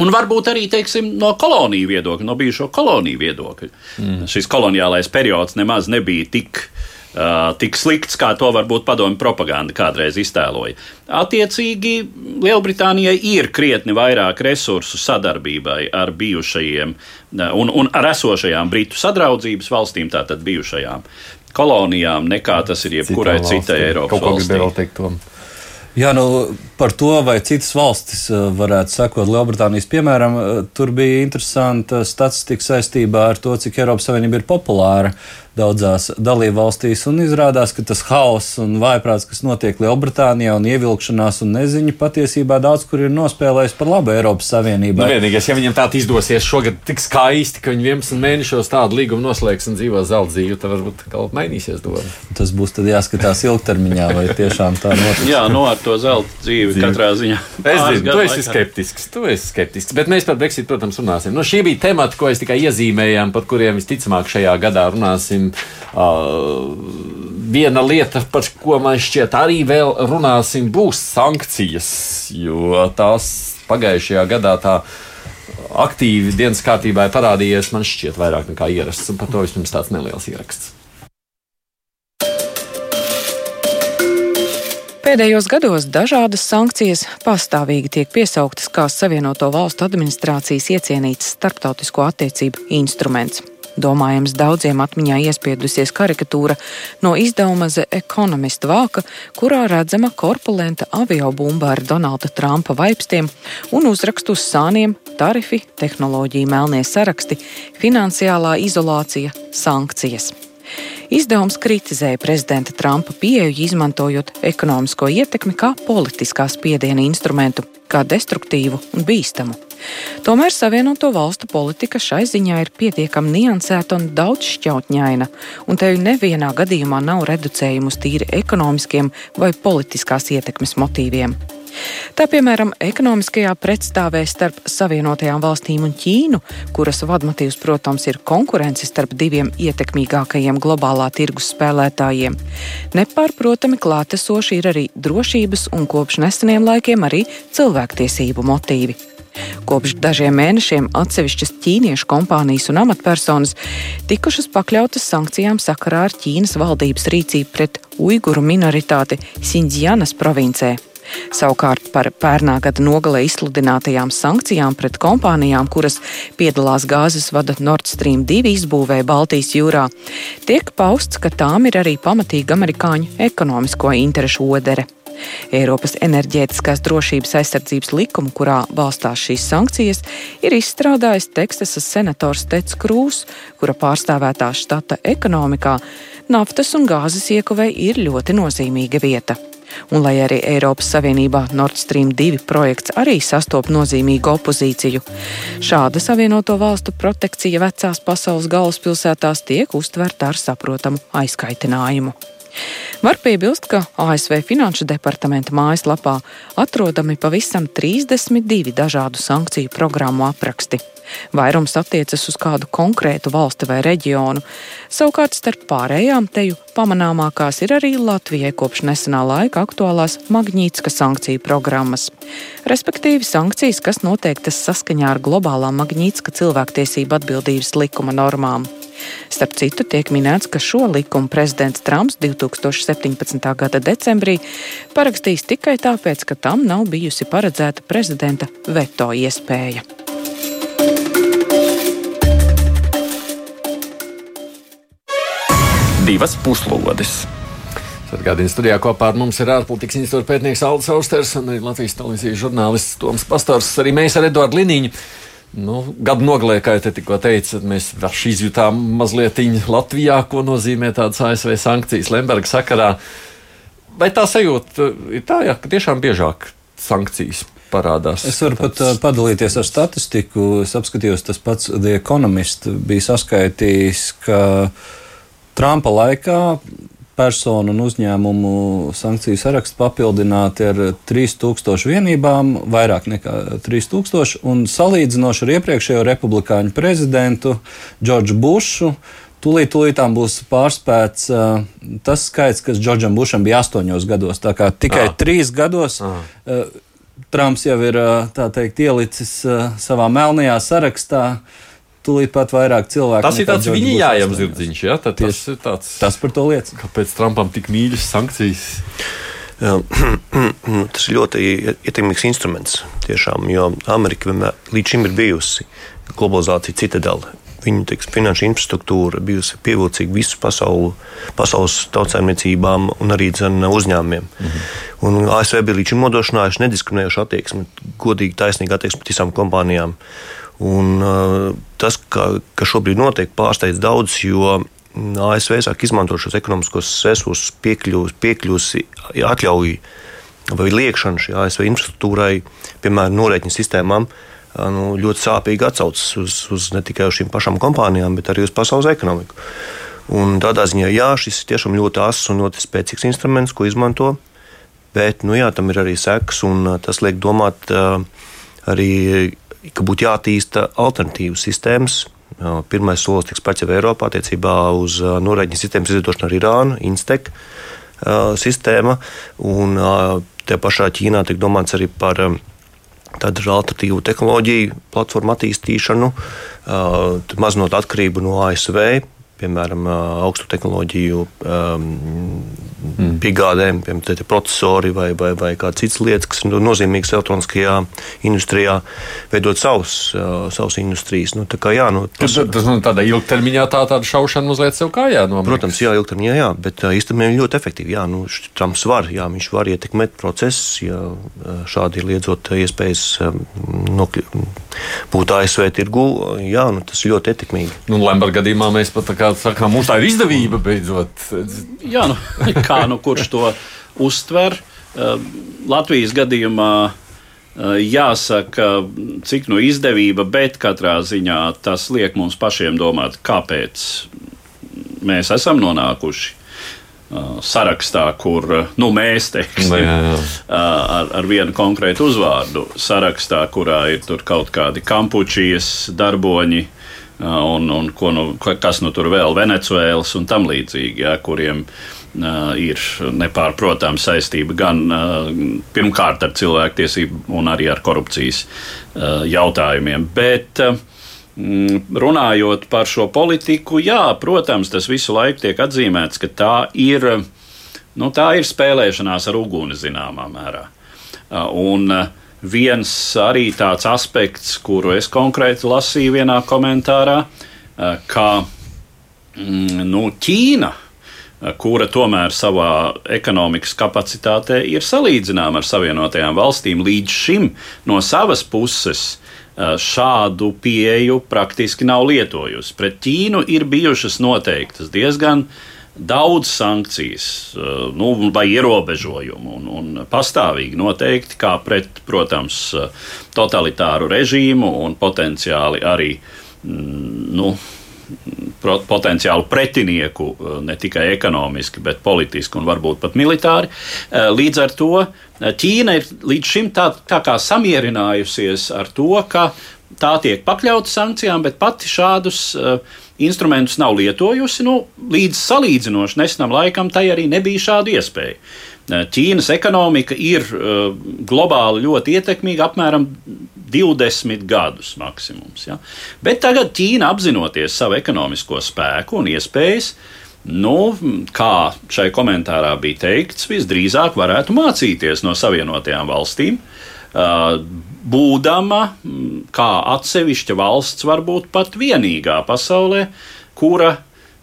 un varbūt arī teiksim, no koloniju viedokļa, no bijušo koloniju viedokļa, mm. šis koloniālais periods nemaz nebija tik uh, Uh, tik slikts, kā to varbūt padomju propaganda kādreiz iztēloja. Attiecīgi, Lielbritānijai ir krietni vairāk resursu sadarbībai ar bijušajiem un, un ar esošajām Britu sadraudzības valstīm, tātad bijušajām kolonijām, nekā tas ir jebkurai citai Eiropas valstī. Jā, nu, par to, vai citas valstis varētu sekot Lielbritānijas piemēram, tur bija interesanta statistika saistībā ar to, cik Eiropas Savienība ir populāra daudzās dalību valstīs. Izrādās, ka tas hauss un vājprāts, kas notiek Lielbritānijā un ievilkšanās un neziņa, patiesībā daudz kur ir nospēlējis par labu Eiropas Savienībai. Nu, vienīgais, ja viņam tā izdosies šogad tik skaisti, ka viņi 11 mēnešos tādu līgumu noslēgs un dzīvo zelta dzīvi, tad varbūt kaut mainīsies doma. Tas būs tad jāskatās ilgtermiņā, vai tiešām tā notiks. Jā, no nu, ar to zelta dzīvi, dzīvi. katrā ziņā. Es zinu, tu esi skeptisks, tu esi skeptisks, bet mēs par Brexit, protams, runāsim. Nu, šī bija temata, ko es tikai iezīmējām, par kuriem visticamāk šajā gadā runāsim Uh, viena lieta, par ko man šķiet arī vēl runāsim, būs sankcijas, jo tās pagājušajā gadā tā aktīvi dienas kārtībā ir parādījies, man šķiet, vairāk nekā ierasts, un par to vismaz tāds neliels ieraksts. Pēdējos gados dažādas sankcijas pastāvīgi tiek piesauktas kā Savienoto Valstu administrācijas iecienīts starptautisko attiecību instruments. Domājams daudziem atmiņā iespiedusies karikatūra no izdevuma The Economist vāka, kurā redzama korpulenta aviobumba ar Donalda Trumpa vaipstiem un uzrakstu uz sāniem tarifi, tehnoloģija melnie saraksti, finansiālā izolācija, sankcijas. Izdevums kritizēja prezidenta Trumpa pieeju, izmantojot ekonomisko ietekmi kā politiskā spiediena instrumentu, kā destruktīvu un bīstamu. Tomēr Savienoto valstu politika šai ziņā ir pietiekami niansēta un daudzšķautņaina, un te nevienā gadījumā nav reducējumu uz tīri ekonomiskiem vai politiskās ietekmes motīviem. Tā piemēram, ekonomiskajā pretstāvē starp Savienotajām valstīm un Ķīnu, kuras vadmotīvs, protams, ir konkurence starp diviem ietekmīgākajiem globālā tirgus spēlētājiem, nepārprotami klātesoši ir arī drošības un kopš neseniem laikiem arī cilvēktiesību motīvi. Kopš dažiem mēnešiem atsevišķas ķīniešu kompānijas un amatpersonas tikušas pakļautas sankcijām sakarā ar Ķīnas valdības rīcību pret uiguru minoritāti Sindzianas provincē. Savukārt par pērnā gada nogalē izsludinātajām sankcijām pret kompānijām, kuras piedalās gāzes vada Nord Stream 2 izbūvē Baltijas jūrā, tiek pausts, ka tām ir arī pamatīga amerikāņu ekonomisko interešu odere. Eiropas enerģētiskās drošības aizsardzības likumu, kurā balstās šīs sankcijas, ir izstrādājis Teksasas senators Tets Krūs, kura pārstāvētā štata ekonomikā naftas un gāzes iekuvei ir ļoti nozīmīga vieta. Un lai arī Eiropas Savienībā Nord Stream 2 projekts arī sastop nozīmīgu opozīciju, šāda Savienoto valstu protekcija vecās pasaules galvaspilsētās tiek uztverta ar saprotamu aizkaitinājumu. Var piebilst, ka ASV Finanšu departamenta mājaslapā atrodami pavisam 32 dažādu sankciju programmu apraksti. Vairums attiecas uz kādu konkrētu valsti vai reģionu. Savukārt starp pārējām teju pamanāmākās ir arī Latvijai kopš nesenā laika aktuālās Magnītiska sankciju programmas. Respektīvi sankcijas, kas noteiktas saskaņā ar globālā Magnītiska cilvēktiesību atbildības likuma normām. Starp citu, tiek minēts, ka šo likumu prezidents Trumps 2017. gada decembrī parakstīs tikai tāpēc, ka tam nav bijusi paredzēta prezidenta veto iespēja. Divas puslodes! Atgādījums studijā kopā ar mums ir ārpolitikas institūta pētnieks Aldis Austers un Latvijas televīzijas žurnālists Toms Pastors, arī mēs ar Eduardu Liniņu. Nu, gadu nogalē, kā jau tikko teicu, mēs izjutām mazliet Latvijā, ko nozīmē tādas ASV sankcijas Lemberga sakarā. Vai tā sajūta ir tā, ja, ka tiešām biežāk sankcijas parādās? Es varu tāds... pat uh, padalīties ar statistiku. Es apskatījos, tas pats The Economist bija saskaitījis, ka Trumpa laikā personu un uzņēmumu sankciju sarakstu papildināti ar 3000 vienībām, vairāk nekā 3000, un salīdzinoši ar iepriekšējo republikāņu prezidentu Džordžu Bušu. Tūlīt, tūlītām būs pārspēts uh, tas skaits, kas Džordžam Bušam bija astoņos gados. Tā kā tikai ah. trīs gados ah. uh, Trumps jau ir teikt, ielicis uh, savā melnajā sarakstā. Uh, tūlīt pat vairāk cilvēku. Tas ir tāds viņa jājams zirdziņš, ja? Tad tas, tas, tāds, tas par to lietas. Kāpēc Trumpam tik mīļas sankcijas? Tas ir ļoti ietekmīgs instruments. Tiešām, jo Amerika vienmēr līdz šim ir bijusi globalizācija citadela. Viņu teiks, finanšu infrastruktūra bijusi pievilcīga visu pasaulu, pasaules tautsēmniecībām un arī dzen, uzņēmumiem. -hmm. Un ASV bija līdz šim nodošanājuši nediskriminējušu attieksmi, godīgi, taisnīgu attieksmi pret visām kompānijām. Un, uh, tas, ka, ka šobrīd notiek, pārsteidz daudz, jo ASV sāk izmantot šos ekonomiskos resursus, piekļūs, piekļūs atļauju vai liekšanu šai ASV infrastruktūrai, piemēram, norēķinu sistēmām. Nu, ļoti sāpīgi atsaucas uz, uz ne tikai uz šīm pašām kompānijām, bet arī uz pasaules ekonomiku. Un tādā ziņā, jā, šis ir tiešām ļoti asins un ļoti spēcīgs instruments, ko izmanto. Bet nu, jā, tam ir arī sekas, un tas liek domāt arī ka būtu jātīsta alternatīvas sistēmas. Pirmais solis tiks spērts jau Eiropā attiecībā uz norēķinu sistēmas izvietošanu ar Irānu, Instek sistēma. Un te pašā Ķīnā tiek domāts arī par tādu alternatīvu tehnoloģiju platformu attīstīšanu, mazinot atkarību no ASV, piemēram, augstu tehnoloģiju um, mm. piegādēm, piemēram, procesori vai, vai, vai kādas citas lietas, kas ir nozīmīgas elektroniskajā industrijā, veidot savus, uh, savus industrijas. Nu, kā, jā, nu, tas, tas, tas nu, tādā ilgtermiņā tā tāda šaušana mazliet sev kājā. No Protams, jā, ilgtermiņā, jā, bet uh, īstenībā ļoti efektīvi. Jā, nu, Trumps var, jā, viņš var ietekmēt procesus, ja šādi liedzot iespējas um, no, būt ASV tirgu, jā, nu, tas ļoti ietekmīgi. Nu, Lemberga gadījumā mēs pat tā kā sakām, mums tā ir izdevība beidzot. Jā, nu, kā nu kurš to uztver? Eh, Latvijas gadījumā eh, jāsaka, cik nu izdevība, bet katrā ziņā tas liek mums pašiem domāt, kāpēc mēs esam nonākuši eh, sarakstā, kur nu, mēs teiksim, jā, jā. Ar, ar vienu konkrētu uzvārdu, sarakstā, kurā ir kaut kādi kampučijas darboņi un, un nu, kas nu tur vēl Venecuēlas un tam līdzīgi, ja, kuriem uh, ir nepārprotama saistība gan uh, pirmkārt ar cilvēktiesību un arī ar korupcijas jautājumiem. Bet, uh, Runājot par šo politiku, jā, protams, tas visu laiku tiek atzīmēts, ka tā ir, nu, tā ir spēlēšanās ar uguni zināmā mērā. Un, uh, viens arī tāds aspekts, kuru es konkrēti lasīju vienā komentārā, eh, ka mm, nu, Ķīna, eh, kura tomēr savā ekonomikas kapacitātē ir salīdzināma ar Savienotajām valstīm, līdz šim no savas puses eh, šādu pieeju praktiski nav lietojusi. Pret Ķīnu ir bijušas noteiktas diezgan uh, daudz sankcijas eh, nu, vai ierobežojumu un, un pastāvīgi noteikti, kā pret, protams, eh, totalitāru režīmu un potenciāli arī mm, nu, potenciālu pretinieku eh, ne tikai ekonomiski, bet politiski un varbūt pat militāri. Līdz ar to Ķīna ir līdz šim tā, tā kā samierinājusies ar to, ka tā tiek pakļauta sankcijām, bet pati šādus uh, instrumentus nav lietojusi. Nu, līdz salīdzinoši nesenam laikam tai arī nebija šāda iespēja. Ķīnas ekonomika ir uh, globāli ļoti ietekmīga, apmēram 20 gadus maksimums. Ja? Bet tagad Ķīna apzinoties savu ekonomisko spēku un iespējas, nu, kā šai komentārā bija teikts, visdrīzāk varētu mācīties no Savienotajām valstīm. Uh, būdama kā atsevišķa valsts, varbūt pat vienīgā pasaulē, kura,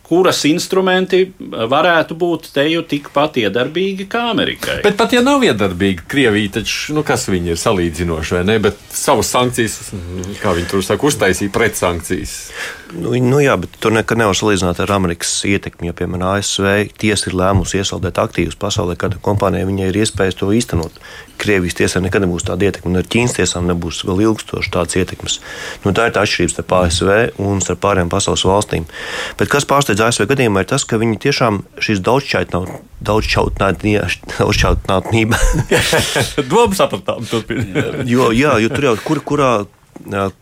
kuras instrumenti varētu būt te jau tikpat iedarbīgi kā Amerikai. Bet pat ja nav iedarbīgi, Krievija taču, nu kas viņi ir salīdzinoši, vai ne? Bet savas sankcijas, kā viņi tur saka, uztaisīja pretsankcijas. Nu, nu jā, bet tur nekad nevar salīdzināt ar Amerikas ietekmi. Jo, piemēram, ASV tiesa ir lēmusi iesaldēt aktīvus pasaulē, kad kompānijai viņai ir iespējas to īstenot. Krievijas tiesai nekad nebūs tāda ietekme, un ar Ķīnas tiesām nebūs vēl ilgstoši tādas ietekmes. Nu, tā ir tā atšķirība starp ASV un starp pārējām pasaules valstīm. Bet kas pārsteidz ASV gadījumā, ir tas, ka viņi tiešām šīs daudzšķautnība. Daudzšķautnība. Domu sapratām, turpināt. jo, jā, jo tur jau kur, kurā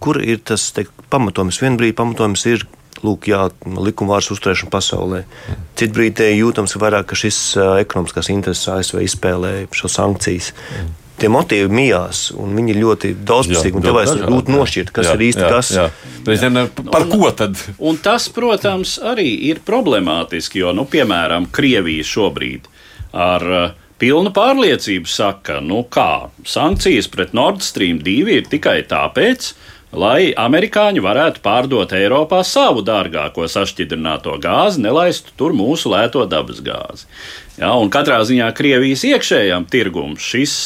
kur ir tas teik, pamatojums. Vienu brīdi pamatojums ir lūk, jā, likuma vārds uzturēšana pasaulē. Citu brīdi jūtams vairāk, ka šis ekonomiskās intereses ASV izspēlē šo sankcijas. Mm. Tie motīvi mijās, un viņi ir ļoti daudzpusīgi. Tev vajag grūti nošķirt, kas jā, ir īsti jā, kas. Jā. Jā. Par ko tad? Un tas, protams, arī ir problemātiski, jo, nu, piemēram, Krievija šobrīd ar uh, pilnu pārliecību saka, nu kā, sankcijas pret Nord Stream 2 ir tikai tāpēc, lai amerikāņi varētu pārdot Eiropā savu dārgāko sašķidrināto gāzi, nelaistu tur mūsu lēto dabas gāzi. Ja, un katrā ziņā Krievijas iekšējām tirgum šis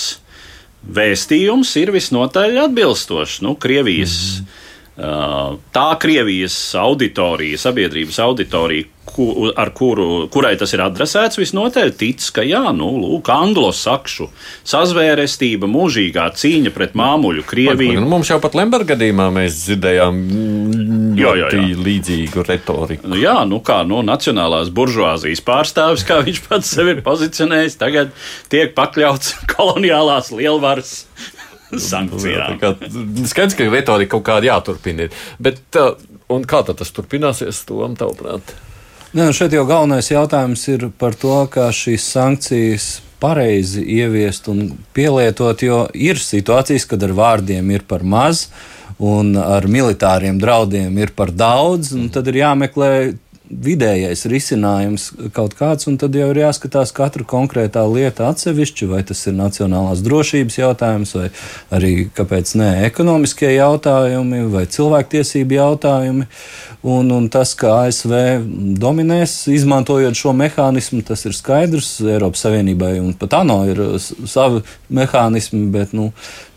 vēstījums ir visnotaļ atbilstošs. Nu, Krievijas mm tā Krievijas auditorija, sabiedrības auditorija, ku, ar kuru, kurai tas ir adresēts, visnotaļ tic, ka jā, nu, lūk, anglosakšu sazvērestība, mūžīgā cīņa pret māmuļu Krieviju. Nu, mums jau pat Lemberga gadījumā mēs dzirdējām ļoti līdzīgu retoriku. Nu, jā, nu kā no nu, nacionālās buržuāzijas pārstāvis, kā viņš pats sevi ir pozicionējis, tagad tiek pakļauts koloniālās lielvaras sankcijām. Skaidrs, ka retorika kaut kāda jāturpina. Ir. Bet, uh, un kā tas turpināsies, Tom, tavuprāt? Ne, nu, šeit jau galvenais jautājums ir par to, kā šīs sankcijas pareizi ieviest un pielietot, jo ir situācijas, kad ar vārdiem ir par maz un ar militāriem draudiem ir par daudz, un tad ir jāmeklē vidējais risinājums kaut kāds, un tad jau ir jāskatās katra konkrētā lieta atsevišķi, vai tas ir nacionālās drošības jautājums, vai arī, kāpēc ne, ekonomiskie jautājumi vai cilvēktiesību jautājumi. Un, un tas, ka ASV dominēs, izmantojot šo mehānismu, tas ir skaidrs. Eiropas Savienībai un pat ANO ir savi mehānismi, bet, nu,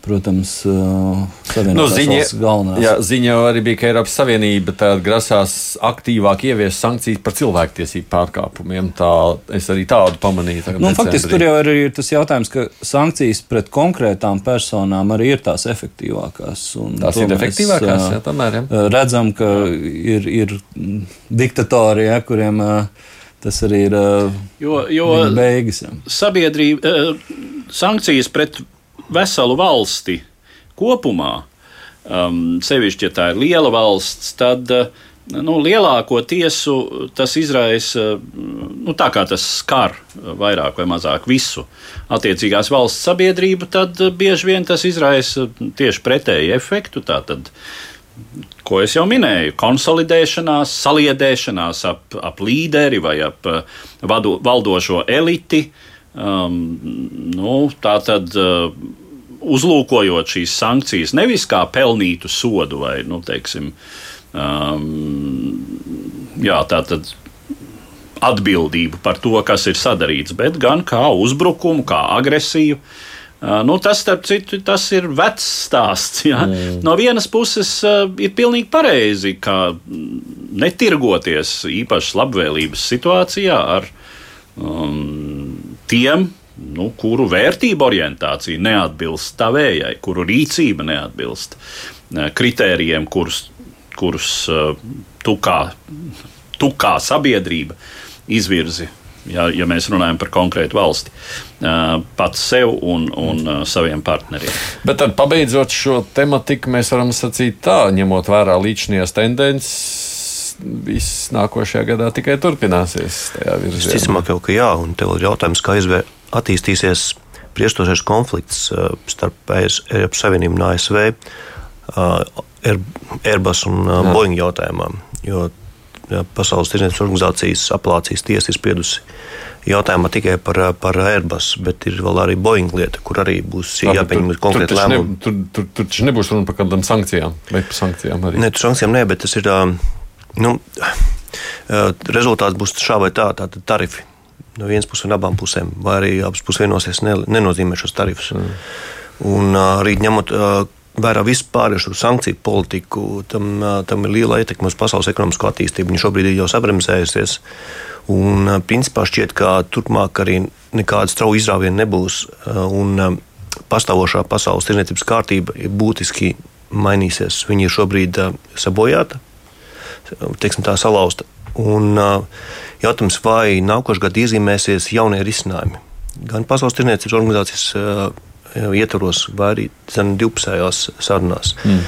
protams, nu, ziņa, galvenās. Jā, ziņa jau arī bija, ka Eiropas Savienība grasās aktīvāk ieviest sankcijas par cilvēktiesību pārkāpumiem. Tā, es arī tādu pamanīju. Nu, faktiski tur jau ir tas jautājums, ka sankcijas pret konkrētām personām arī ir tās efektīvākās. Tās ir efektīvākās, jā, tomēr. Jā. Redzam, ka ir, ir diktatori, ja, kuriem tas arī ir jo, jo beigas. Ja. Sabiedrība, sankcijas pret veselu valsti kopumā, um, sevišķi, ja tā ir liela valsts, tad uh, nu, lielāko tiesu tas izraisa, nu, tā kā tas skar vairāk vai mazāk visu attiecīgās valsts sabiedrību, tad bieži vien tas izraisa tieši pretēju efektu. Tātad, ko es jau minēju, konsolidēšanās, saliedēšanās ap, ap līderi vai ap vadu, valdošo eliti. Um, nu, tā tad uh, uzlūkojot šīs sankcijas nevis kā pelnītu sodu vai, nu, teiksim, um, jā, tā tad atbildību par to, kas ir sadarīts, bet gan kā uzbrukumu, kā agresiju. Uh, nu, tas, starp citu, tas ir vecs stāsts. Ja? Mm. No vienas puses, uh, ir pilnīgi pareizi, ka netirgoties īpaši labvēlības situācijā ar um, tiem, nu, kuru vērtību orientācija neatbilst tavējai, kuru rīcība neatbilst uh, kritērijiem, kurus, kurus uh, tu, kā, tu kā sabiedrība izvirzi. Ja, ja mēs runājam par konkrētu valsti, uh, pats sev un, un saviem partneriem. Bet tad, pabeidzot šo tematiku, mēs varam sacīt tā, ņemot vērā līdzinājās tendences, viss nākošajā gadā tikai turpināsies. Visticamāk, jau ka jā, un tev ir jautājums, kā izvēr, attīstīsies priestošais konflikts uh, starp Eiropas Savienību un ASV uh, Airbus un uh, Boeing jautājumā. Jo Pasaules tirdzniecības organizācijas apelācijas tiesa ir spriedusi jautājumā tikai par, par Airbus, bet ir vēl arī Boeing lieta, kur arī būs jāpieņem konkrēti lēmumi. Tur, taču nebūs runa par kādām sankcijām vai par sankcijām arī. Nē, sankcijām nē, bet tas ir. Nu, rezultāts būs šā vai tā, tātad tarifi no vienas puses un abām pusēm, vai arī abas puses vienosies, ne, nenozīmē šos tarifus. Mm. Un arī ņemot vērā vispār šo sankciju politiku, tam, tam ir liela ietekme uz pasaules ekonomisko attīstību. Viņa šobrīd ir jau sabremzējusies. Un, principā šķiet, ka turpmāk arī nekāda strauja izrāviena nebūs. Un pastāvošā pasaules tirniecības kārtība ir būtiski mainīsies. Viņa ir šobrīd sabojāta, teiksim, tā salauzta. Un, jautājums, vai nākošais gads iezīmēsies jaunie risinājumi. Gan Pasaules tirniecības organizācijas ietvaros, vai arī divpusējās sarunās. Mm.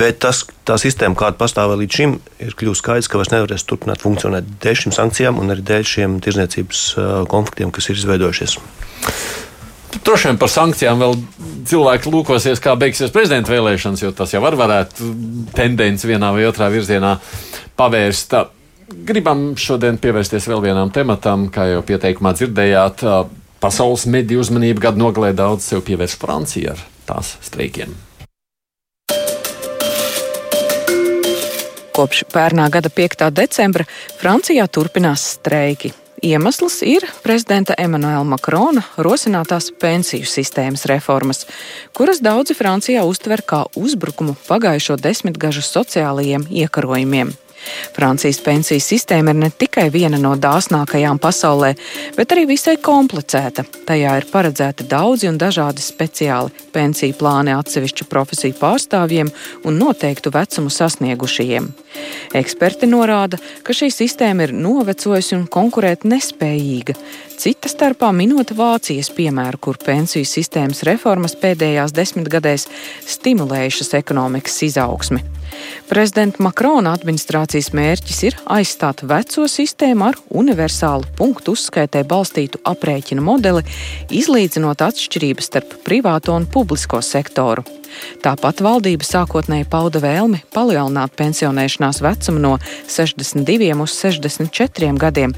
Bet tas, tā sistēma, kāda pastāvēja līdz šim, ir kļuvusi skaidrs, ka vairs nevarēs turpināt funkcionēt dēļ šīm sankcijām un arī dēļ šiem tirdzniecības konfliktiem, kas ir izveidojušies. Droši vien par sankcijām vēl cilvēki lūkosies, kā beigsies prezidenta vēlēšanas, jo tas jau var varētu tendenci vienā vai otrā virzienā pavērst. Gribam šodien pievērsties vēl vienam tematam, kā jau pieteikumā dzirdējāt. Pasaules mediju uzmanību gadu nogalē daudz sev pievērš Francija ar tās streikiem. Kopš pērnā gada 5. decembra Francijā turpinās streiki. Iemesls ir prezidenta Emanuela Makrona rosinātās pensiju sistēmas reformas, kuras daudzi Francijā uztver kā uzbrukumu pagājušo desmitgažu sociālajiem iekarojumiem. Francijas pensiju sistēma ir ne tikai viena no dāsnākajām pasaulē, bet arī visai komplicēta. Tajā ir paredzēti daudzi un dažādi speciāli pensiju plāni atsevišķu profesiju pārstāvjiem un noteiktu vecumu sasniegušajiem. Eksperti norāda, ka šī sistēma ir novecojusi un konkurēt nespējīga. Cita starpā minot Vācijas piemēru, kur pensiju sistēmas reformas pēdējās desmitgadēs stimulējušas ekonomikas izaugsmi. Prezidenta Makrona administrācija Administrācijas mērķis ir aizstāt veco sistēmu ar universālu punktu uzskaitē balstītu aprēķina modeli, izlīdzinot atšķirības starp privāto un publisko sektoru. Tāpat valdība sākotnēji pauda vēlmi palielināt pensionēšanās vecumu no 62 uz 64 gadiem.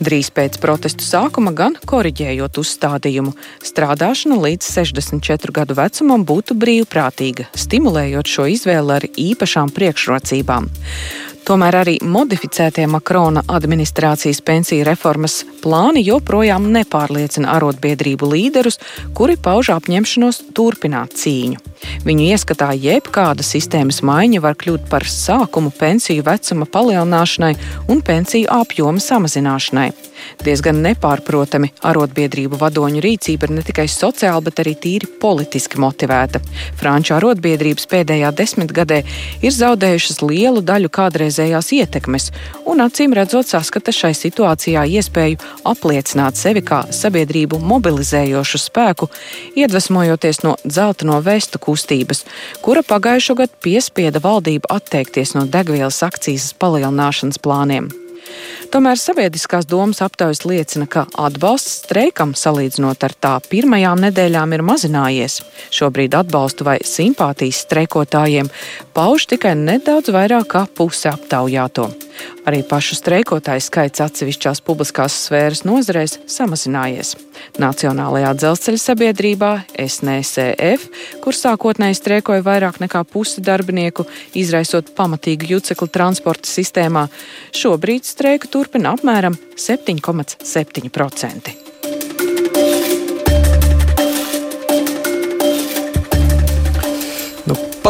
Drīz pēc protestu sākuma gan koriģējot uzstādījumu, strādāšana līdz 64 gadu vecumam būtu brīvprātīga, stimulējot šo izvēli ar īpašām priekšrocībām. Tomēr arī modificētie Makrona administrācijas pensiju reformas plāni joprojām nepārliecina arotbiedrību līderus, kuri pauž apņemšanos turpināt cīņu. Viņu ieskatā jebkāda sistēmas maiņa var kļūt par sākumu pensiju vecuma palielināšanai un pensiju apjoma samazināšanai. Diezgan nepārprotami arotbiedrību vadoņu rīcība ir ne tikai sociāli, bet arī tīri politiski motivēta. Franču arotbiedrības pēdējā desmitgadē ir zaudējušas lielu daļu kādreizējās ietekmes, un acīm redzot, saskata šai situācijā iespēju apliecināt sevi kā sabiedrību mobilizējošu spēku, iedvesmojoties no dzelteno vestu kustības, kura pagājušo gadu piespieda valdību atteikties no degvielas akcijas palielināšanas plāniem. Tomēr sabiedriskās domas aptaujas liecina, ka atbalsts streikam salīdzinot ar tā pirmajām nedēļām ir mazinājies. Šobrīd atbalstu vai simpātijas streikotājiem pauž tikai nedaudz vairāk kā puse aptaujāto. Arī pašu streikotāju skaits atsevišķās publiskās sfēras nozarēs samazinājies. Nacionālajā dzelzceļa sabiedrībā SNCF, kur sākotnēji streikoja vairāk nekā pusi darbinieku, izraisot pamatīgu jucekli transporta sistēmā, šobrīd streiku turpina apmēram 7,7%.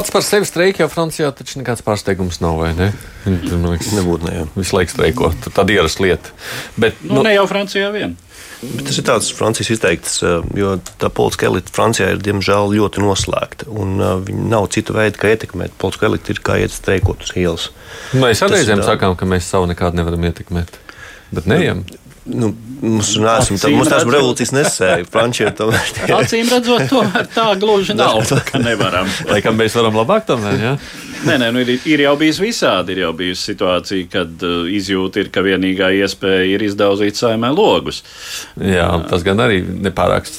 Pats par sevi streika jau Francijā taču nekāds pārsteigums nav, vai ne? Tur, man liekas, Nebūtu ne jau. visu laiku streiko. Tur tāda ierasta lieta. Bet, Nu, ne jau Francijā vien. Bet tas ir tāds Francijas izteikts, eh, jo tā politiskā elite Francijā ir diemžēl ļoti noslēgta. Un uh, viņi nav cita veida, kā ietekmēt. Politiskā elite ir kā iet streikot uz ielas. mēs tas reizēm tā. sakām, ka mēs savu nekādu nevaram ietekmēt. Bet neejam. Nu, mums neesam, tā, mums tās revolūcijas nesēja. Frančija tomēr tie Acīm redzot, tomēr tā gluži nav. ka nevaram. Laikam mēs varam labāk tomēr. Ja? Nē, nē, nu ir, ir jau bijis visādi. Ir jau bijusi situācija, kad uh, izjūta ir, ka vienīgā iespēja ir izdauzīt saimē logus. Jā, tas gan arī nepārāk.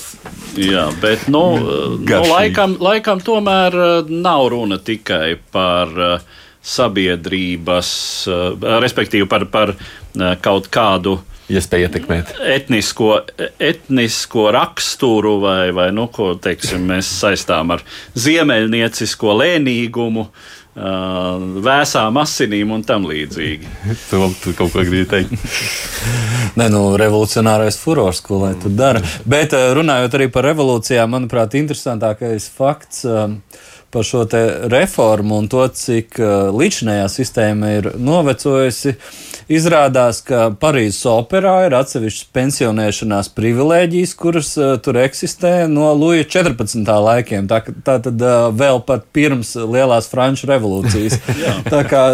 Jā, bet nu, uh, nu, laikam, laikam tomēr uh, nav runa tikai par uh, sabiedrības, uh, respektīvi par, par uh, kaut kādu Iespēja ietekmēt. etnisko, etnisko raksturu, vai, vai nu, ko teiksim, mēs saistām ar ziemeļniecisko lēnīgumu, vēsām asinīm un tam līdzīgi. Tu, tu kaut ko gribi teikt. Nē, nu, revolucionārais furors, ko lai tur dara. Bet runājot arī par revolūcijām, manuprāt, interesantākais fakts. eh, Par šo reformu un to, cik uh, līdzinājā sistēma ir novecojusi, izrādās, ka Parīzes operā ir atsevišķas pensionēšanās privilēģijas, kuras uh, tur eksistē no Luja 14. laikiem. Tā, tā tad uh, vēl pat pirms lielās Franču revolūcijas. tā kā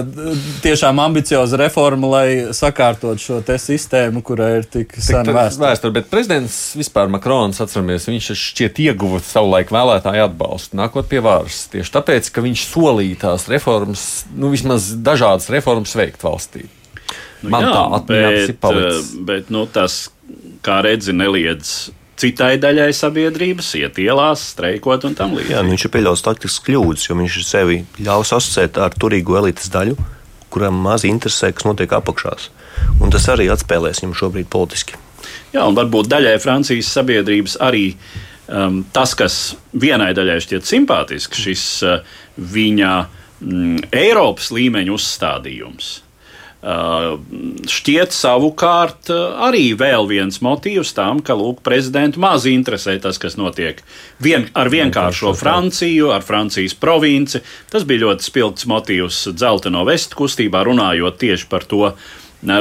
tiešām ambicioza reforma, lai sakārtot šo sistēmu, kurai ir tik sena vēsture. bet prezidents vispār Makrons, atceramies, viņš šķiet ieguva savulaik vēlētāju atbalstu, nākot pie varas. Tieši tāpēc, ka viņš solīja tās reformas, nu vismaz dažādas reformas veikt valstī. Man tā atmiņā ir palicis. uh, bet nu, tas, kā redzi, neliedz citai daļai sabiedrības iet ielās, streikot un tam Jā, līdzīgi. nu viņš ir pieļāvis taktiskas kļūdas, jo viņš sevi ļaus asociēt ar turīgo elites daļu, kuram maz interesē, kas notiek apakšās. Un tas arī atspēlēs viņam šobrīd politiski. Jā, un varbūt daļai Francijas sabiedrības arī um, tas, kas vienai daļai šķiet simpātisks, šis uh, viņa mm, Eiropas līmeņa uzstādījums. Uh, šķiet, savukārt, uh, arī vēl viens motīvs tam, ka lūk, prezidentu maz interesē tas, kas notiek vien, ar vienkāršo Franciju, ar Francijas provinci. Tas bija ļoti spilgts motīvs dzelteno vestu kustībā, runājot tieši par to, uh,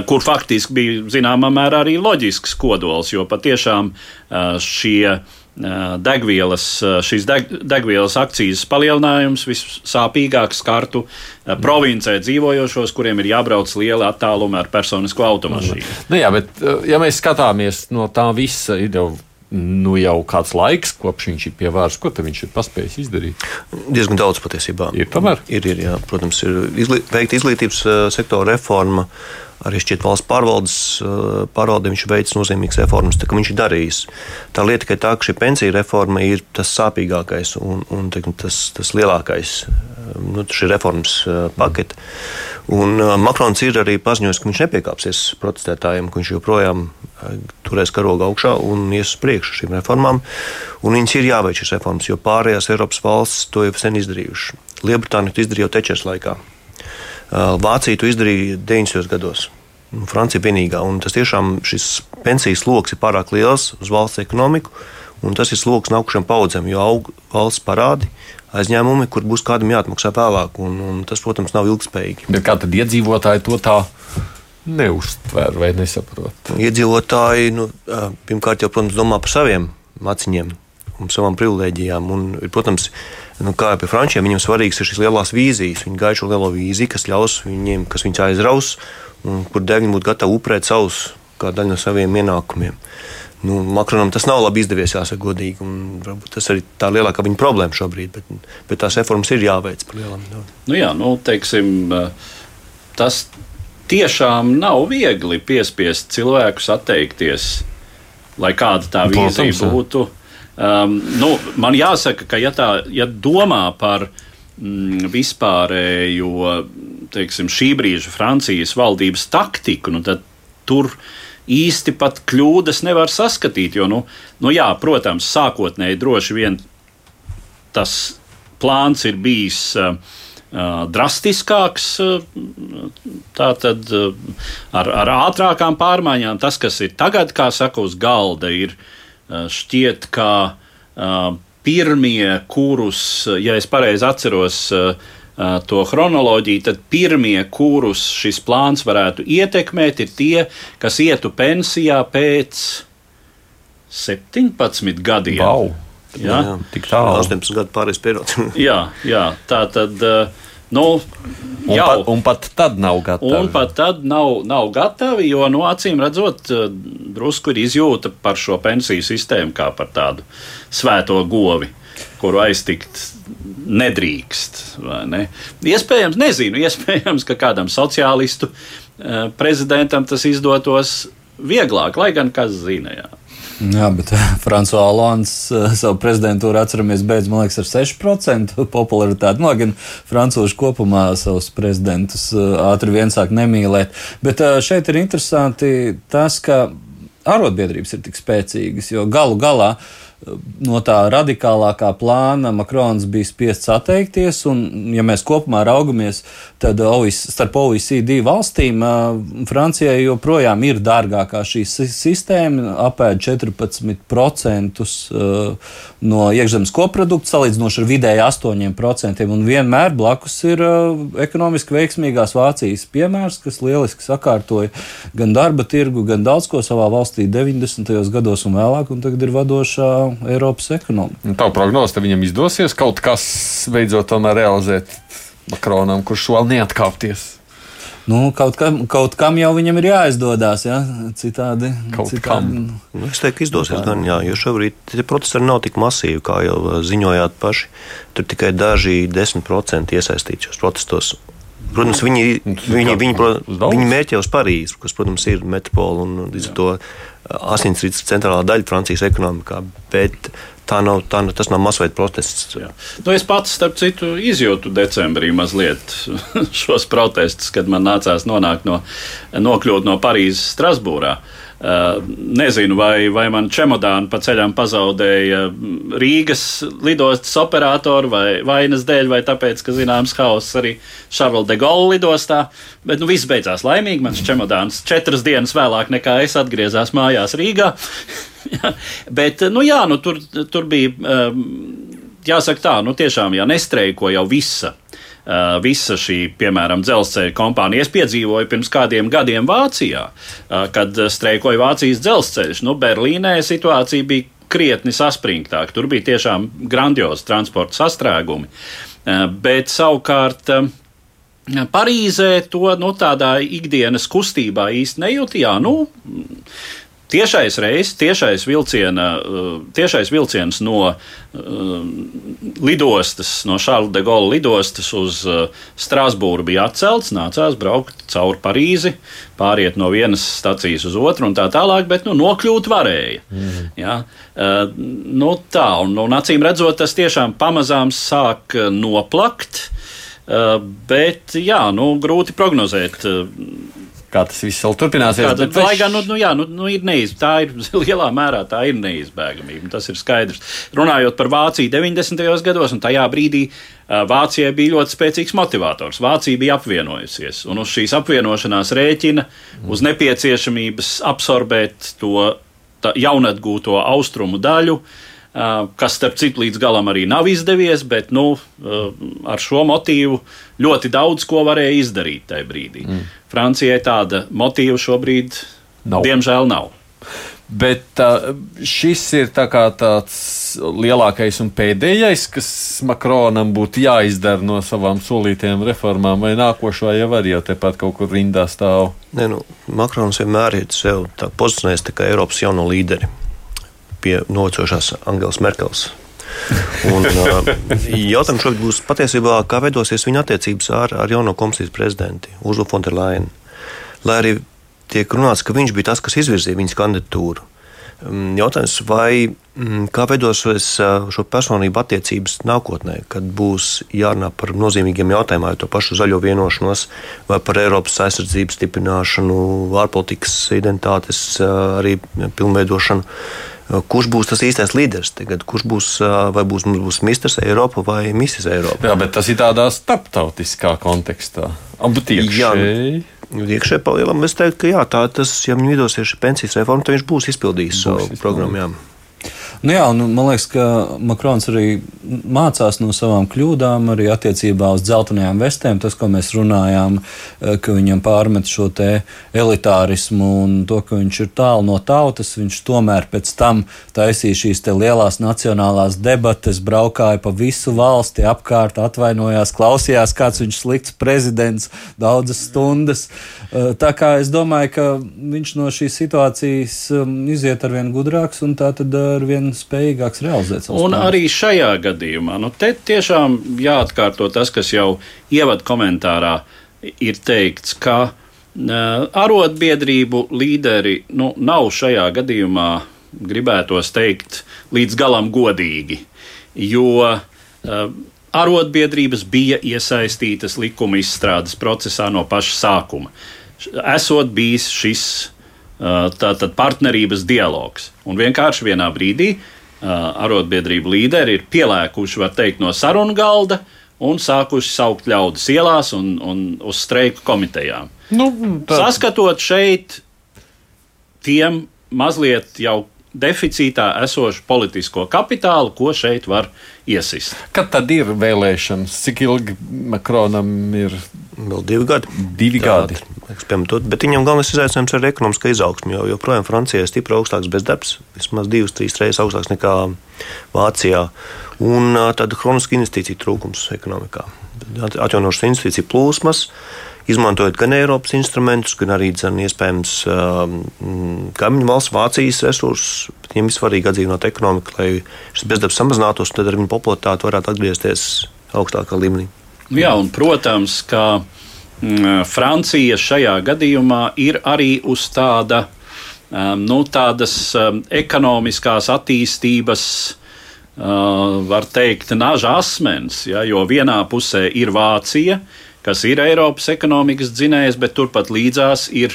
kur faktiski bija zināmā mērā arī loģisks kodols, jo patiešām uh, šie degvielas, uh, šīs deg, degvielas akcijas palielinājums vissāpīgāk skartu uh, provincē dzīvojošos, kuriem ir jābrauc liela attāluma ar personisko automašīnu. Nu, jā, bet uh, ja mēs skatāmies no tā visa, ir jau nu, jau kāds laiks, kopš viņš ir pie varas. Ko viņš ir paspējis izdarīt? Diezgan daudz patiesībā. Ir tomēr. Ir, ir, jā, protams, ir izli veikta izglītības sektora reforma. Arī šķiet, valsts pārvaldes pārvaldē viņš veids nozīmīgas reformas. Tā, viņš ir darījis. Tā lieta, ka, tā, ka šī pensiju reforma ir tas sāpīgākais un, un teikam, tas, tas lielākais nu, šī reformas pakete. Un Makrons ir arī paziņojis, ka viņš nepiekāpsies protestētājiem, ka viņš joprojām turēs karogu augšā un ies uz priekšu šīm reformām. Un viņas ir jāveic šīs reformas, jo pārējās Eiropas valstis to jau sen izdarījušas. Lielbritānija to izdarīja jau Tečers laikā. Vācija to izdarīja 90. gados. Francija vienīgā. Un tas tiešām šis pensijas lokus ir pārāk liels uz valsts ekonomiku. Un tas ir sloks nākamajām paudzēm, jo aug valsts parādi, aizņēmumi, kur būs kādam jāatmaksā vēlāk. Un, un tas, protams, nav ilgspējīgi. Bet kā tad iedzīvotāji to tā neuztver vai nesaprot? Iedzīvotāji nu, pirmkārt jau, protams, domā par saviem maciņiem un savām privilēģijām. Un, protams, nu, kā jau pie frančiem, viņiem svarīgs ir šīs lielās vīzijas. Viņi gaida šo lielo vīziju, kas ļaus viņiem, kas viņus aizraus, un kur dēļ viņi būtu gatavi upurēt savus kā daļu no saviem ienākumiem. Nu, Makronam tas nav labi izdevies, jāsaka, godīgi. Tas arī tā lielākā viņa problēma šobrīd. Bet, bet tās reformas ir jāveic par lielām. Nu jā, nu, teiksim, tas tiešām nav viegli piespiest cilvēkus atteikties, lai kāda tā vīzija būtu. Um, nu, man jāsaka, ka ja tā ja domā par mm, vispārējo teiksim, šī brīža Francijas valdības taktiku, nu, tad tur īsti pat kļūdas nevar saskatīt. Jo, nu, nu jā, protams, sākotnēji droši vien tas plāns ir bijis uh, drastiskāks, tātad ar, ar ātrākām pārmaiņām. Tas, kas ir tagad, kā saka, uz galda, ir šķiet, ka pirmie, kurus, ja es pareizi atceros, to chronoloģiju, tad pirmie, kurus šis plāns varētu ietekmēt, ir tie, kas ietu pensijā pēc 17 gadiem. Wow. Jā, jā, tik tālu. 18 gadu pārējais periods. jā, jā, tā tad. Nu, un, pat, un pat tad nav gatavi. Un pat tad nav, nav gatavi, jo nu, acīm redzot, drusku ir izjūta par šo pensiju sistēmu kā par tādu svēto govi, kuru aiztikt nedrīkst. Ne? Iespējams, nezinu, iespējams, ka kādam sociālistu prezidentam tas izdotos vieglāk, lai gan kas zina. Jā. Jā, bet Frančiskais Holands eh, savu prezidentūru atceramies, beidz, man liekas, ar 6% popularitāti. No nu, gan francūži kopumā savus prezidentus eh, ātri vien sāk nemīlēt. Bet eh, šeit ir interesanti tas, ka arotbiedrības ir tik spēcīgas, jo galu galā no tā radikālākā plāna Makrons bija spiests atteikties. Un, ja mēs kopumā raugamies, tad starp OECD valstīm Francijai joprojām ir dārgākā šī sistēma, apēd 14% no iekšzemes koprodukta, salīdzinoši ar vidēji 8%. Un vienmēr blakus ir ekonomiski veiksmīgās Vācijas piemērs, kas lieliski sakārtoja gan darba tirgu, gan daudz ko savā valstī 90. gados un vēlāk, un tagad ir vadošā Eiropas ekonomiku. Nu, tā prognoze, ka viņam izdosies kaut kas beidzot realizēt Makronam, kurš vēl neatkāpties. Nu, kaut, kam, kaut kam jau viņam ir jāizdodas. Ja? Citādi, kaut citādi. kam. Nu, es teiktu, izdosies gan, jā, jo šobrīd tie procesi nav tik masīvi, kā jau ziņojāt paši. Tur tikai daži 10% iesaistīti šajos protestos. Protams, viņi, viņi, viņi, viņi, viņi mērķē uz Parīzi, kas, protams, ir metropola un līdz ar to asinsrites centrālā daļa Francijas ekonomikā. Bet tā nav, tā, tas nav masveida protests. Jā. Nu, es pats, starp citu, izjūtu decembrī mazliet šos protestus, kad man nācās nonākt no, nokļūt no Parīzes Strasbūrā. Uh, nezinu, vai, vai man čemodānu pa ceļam pazaudēja Rīgas lidostas operatoru vai vainas dēļ, vai tāpēc, ka zināms hauss arī Šarlotas de Gaulle lidostā. Bet nu, viss beidzās laimīgi. Mans čemodāns četras dienas vēlāk nekā es atgriezās mājās Rīgā. Bet nu, jā, nu, tur, tur bija. Um, jāsaka tā, nu tiešām, ja nestreiko jau visa visa šī, piemēram, dzelzceļa kompānija. Es piedzīvoju pirms kādiem gadiem Vācijā, uh, kad streikoja Vācijas dzelzceļš. Nu, Berlīnē situācija bija krietni saspringtāka. Tur bija tiešām grandiozi transporta sastrēgumi. Uh, bet savukārt. Parīzē to nu, tādā ikdienas kustībā īsti nejūt. Jā, nu, tiešais reis, tiešais, vilciena, tiešais vilciens no lidostas, no Šāla de Gaulle lidostas uz Strasbūru bija atcelts. Nācās braukt cauri Parīzi, pāriet no vienas stacijas uz otru un tā tālāk, bet nu, nokļūt varēja. Mm. Ja? Nu, tā, un, un acīm redzot, tas tiešām pamazām sāk noplakt. Bet, jā, nu, grūti prognozēt kā tas viss vēl turpināsies. Kā, bet, lai gan nu, nu, jā, nu, nu, ir neiz, tā ir lielā mērā tā ir neizbēgamība. Tas ir skaidrs. Runājot par Vāciju 90. gados, un tajā brīdī Vācijai bija ļoti spēcīgs motivators. Vācija bija apvienojusies, un uz šīs apvienošanās rēķina, uz nepieciešamības absorbēt to jaunatgūto austrumu daļu. Kas, starp citu, līdz galam arī nav izdevies, bet nu, ar šo motīvu ļoti daudz ko varēja izdarīt tajā brīdī. Mm. Francijai tāda motīva šobrīd, nav. diemžēl, nav. Bet uh, šis ir tā tāds lielākais un pēdējais, kas Makronam būtu jāizdara no savām solītajām reformām, vai nākošā jau var jau tepat kaut kur rindā stāv. Nē, nu, Makrons vienmēr ir sev pozicionējis kā Eiropas jauno līderi pie nocošās Angelas Merkels. Un, jautājums šobrīd būs patiesībā, kā veidosies viņa attiecības ar, ar jauno komisijas prezidentu Urzulu Fonderlainu. Lai arī tiek runāts, ka viņš bija tas, kas izvirzīja viņas kandidatūru. Um, jautājums, vai mm, kā veidosies šo personību attiecības nākotnē, kad būs jārunā par nozīmīgiem jautājumiem, vai to pašu zaļo vienošanos, vai par Eiropas aizsardzības stiprināšanu, ārpolitikas identitātes arī pilnveidošanu. Kurš būs tas īstais līderis? Tagad, kurš būs, vai būs, būs Mistrs Eiropa vai Mrs. Eiropa? Jā, bet tas ir tādā starptautiskā kontekstā. Abu tiekšēji. Nu, iekšēji palielam, es teiktu, ka jā, tā tas, ja viņi vidosies pensijas reformu, tad viņš būs izpildījis būs savu programmu. Jā. Nu jā, un man liekas, ka Makrons arī mācās no savām kļūdām, arī attiecībā uz dzeltenajām vestēm. Tas, ko mēs runājām, eh, ka viņam pārmet šo elitārismu un to, ka viņš ir tālu no tautas, viņš tomēr pēc tam taisīja šīs lielās nacionālās debates, braukāja pa visu valsti apkārt, atvainojās, klausījās, kāds viņš slikts prezidents daudzas stundas. Eh, tā kā es domāju, ka viņš no šīs situācijas um, iziet ar vien gudrāks un tā tad ar vien spējīgāks realizēt savu Un plānu. arī šajā gadījumā, nu, te tiešām jāatkārto tas, kas jau ievad komentārā ir teikts, ka uh, arotbiedrību līderi nu, nav šajā gadījumā, gribētos teikt, līdz galam godīgi, jo uh, arotbiedrības bija iesaistītas likuma izstrādes procesā no paša sākuma. Esot bijis šis tātad partnerības dialogs. Un vienkārši vienā brīdī arotbiedrību līderi ir pielēkuši, var teikt, no sarunu galda un sākuši saukt ļaudis ielās un, un uz streiku komitejām. Nu, tā... Saskatot šeit tiem mazliet jau deficītā esošu politisko kapitālu, ko šeit var iesist. Kad tad ir vēlēšanas? Cik ilgi Makronam ir? Vēl divi gadi. Divi gadi. Eksperimentot, bet viņam galvenais izaicinājums ir ekonomiskā izaugsme. Jo joprojām Francijā ir stipri augstāks bezdarbs, vismaz divas, trīs reizes augstāks nekā Vācijā. Un tāda kroniska investīcija trūkums ekonomikā. Atjaunošas investīciju plūsmas izmantojot gan Eiropas instrumentus, gan arī dzen, iespējams um, kaimiņu valsts Vācijas resursus. Viņiem ir svarīgi atdzīvināt ekonomiku, lai šis bezdarbs samazinātos, un tad ar viņu popularitāti varētu atgriezties augstākā līmenī. Jā, un protams, ka mm, Francija šajā gadījumā ir arī uz tāda, um, nu, tādas um, ekonomiskās attīstības. Uh, var teikt, naža asmens, ja, jo vienā pusē ir Vācija, uh, kas ir Eiropas ekonomikas dzinējs, bet turpat līdzās ir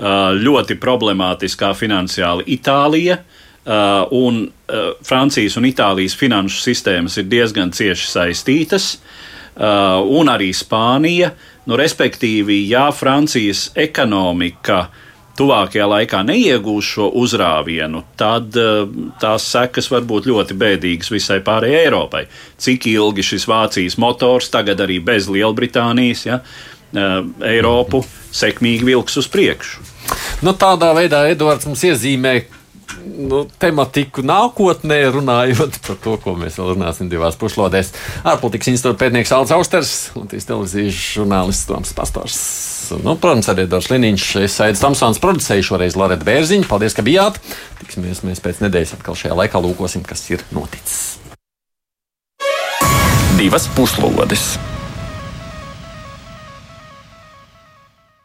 ļoti problemātiskā finansiāli Itālija. Uh, un uh, Francijas un Itālijas finanšu sistēmas ir diezgan cieši saistītas, uh, un arī Spānija. Nu, respektīvi, ja Francijas ekonomika uh, tuvākajā laikā neiegūs šo uzrāvienu, tad uh, tās sekas var būt ļoti bēdīgas visai pārējai Eiropai. Cik ilgi šis Vācijas motors, tagad arī bez Lielbritānijas, ja, uh, Eiropu sekmīgi vilks uz priekšu. Nu, tādā veidā Edvards mums iezīmē, nu, tematiku nākotnē, runājot par to, ko mēs vēl runāsim divās pušlodēs. Ārpolitikas institūta pētnieks Alts Austers un televīzijas žurnālists Toms Pastors. Nu, protams, arī Dārzs Liniņš, es Aidis Tamsons producēju šoreiz Loreta Bērziņu. Paldies, ka bijāt! Tiksimies mēs pēc nedēļas atkal šajā laikā lūkosim, kas ir noticis. Divas puslodes!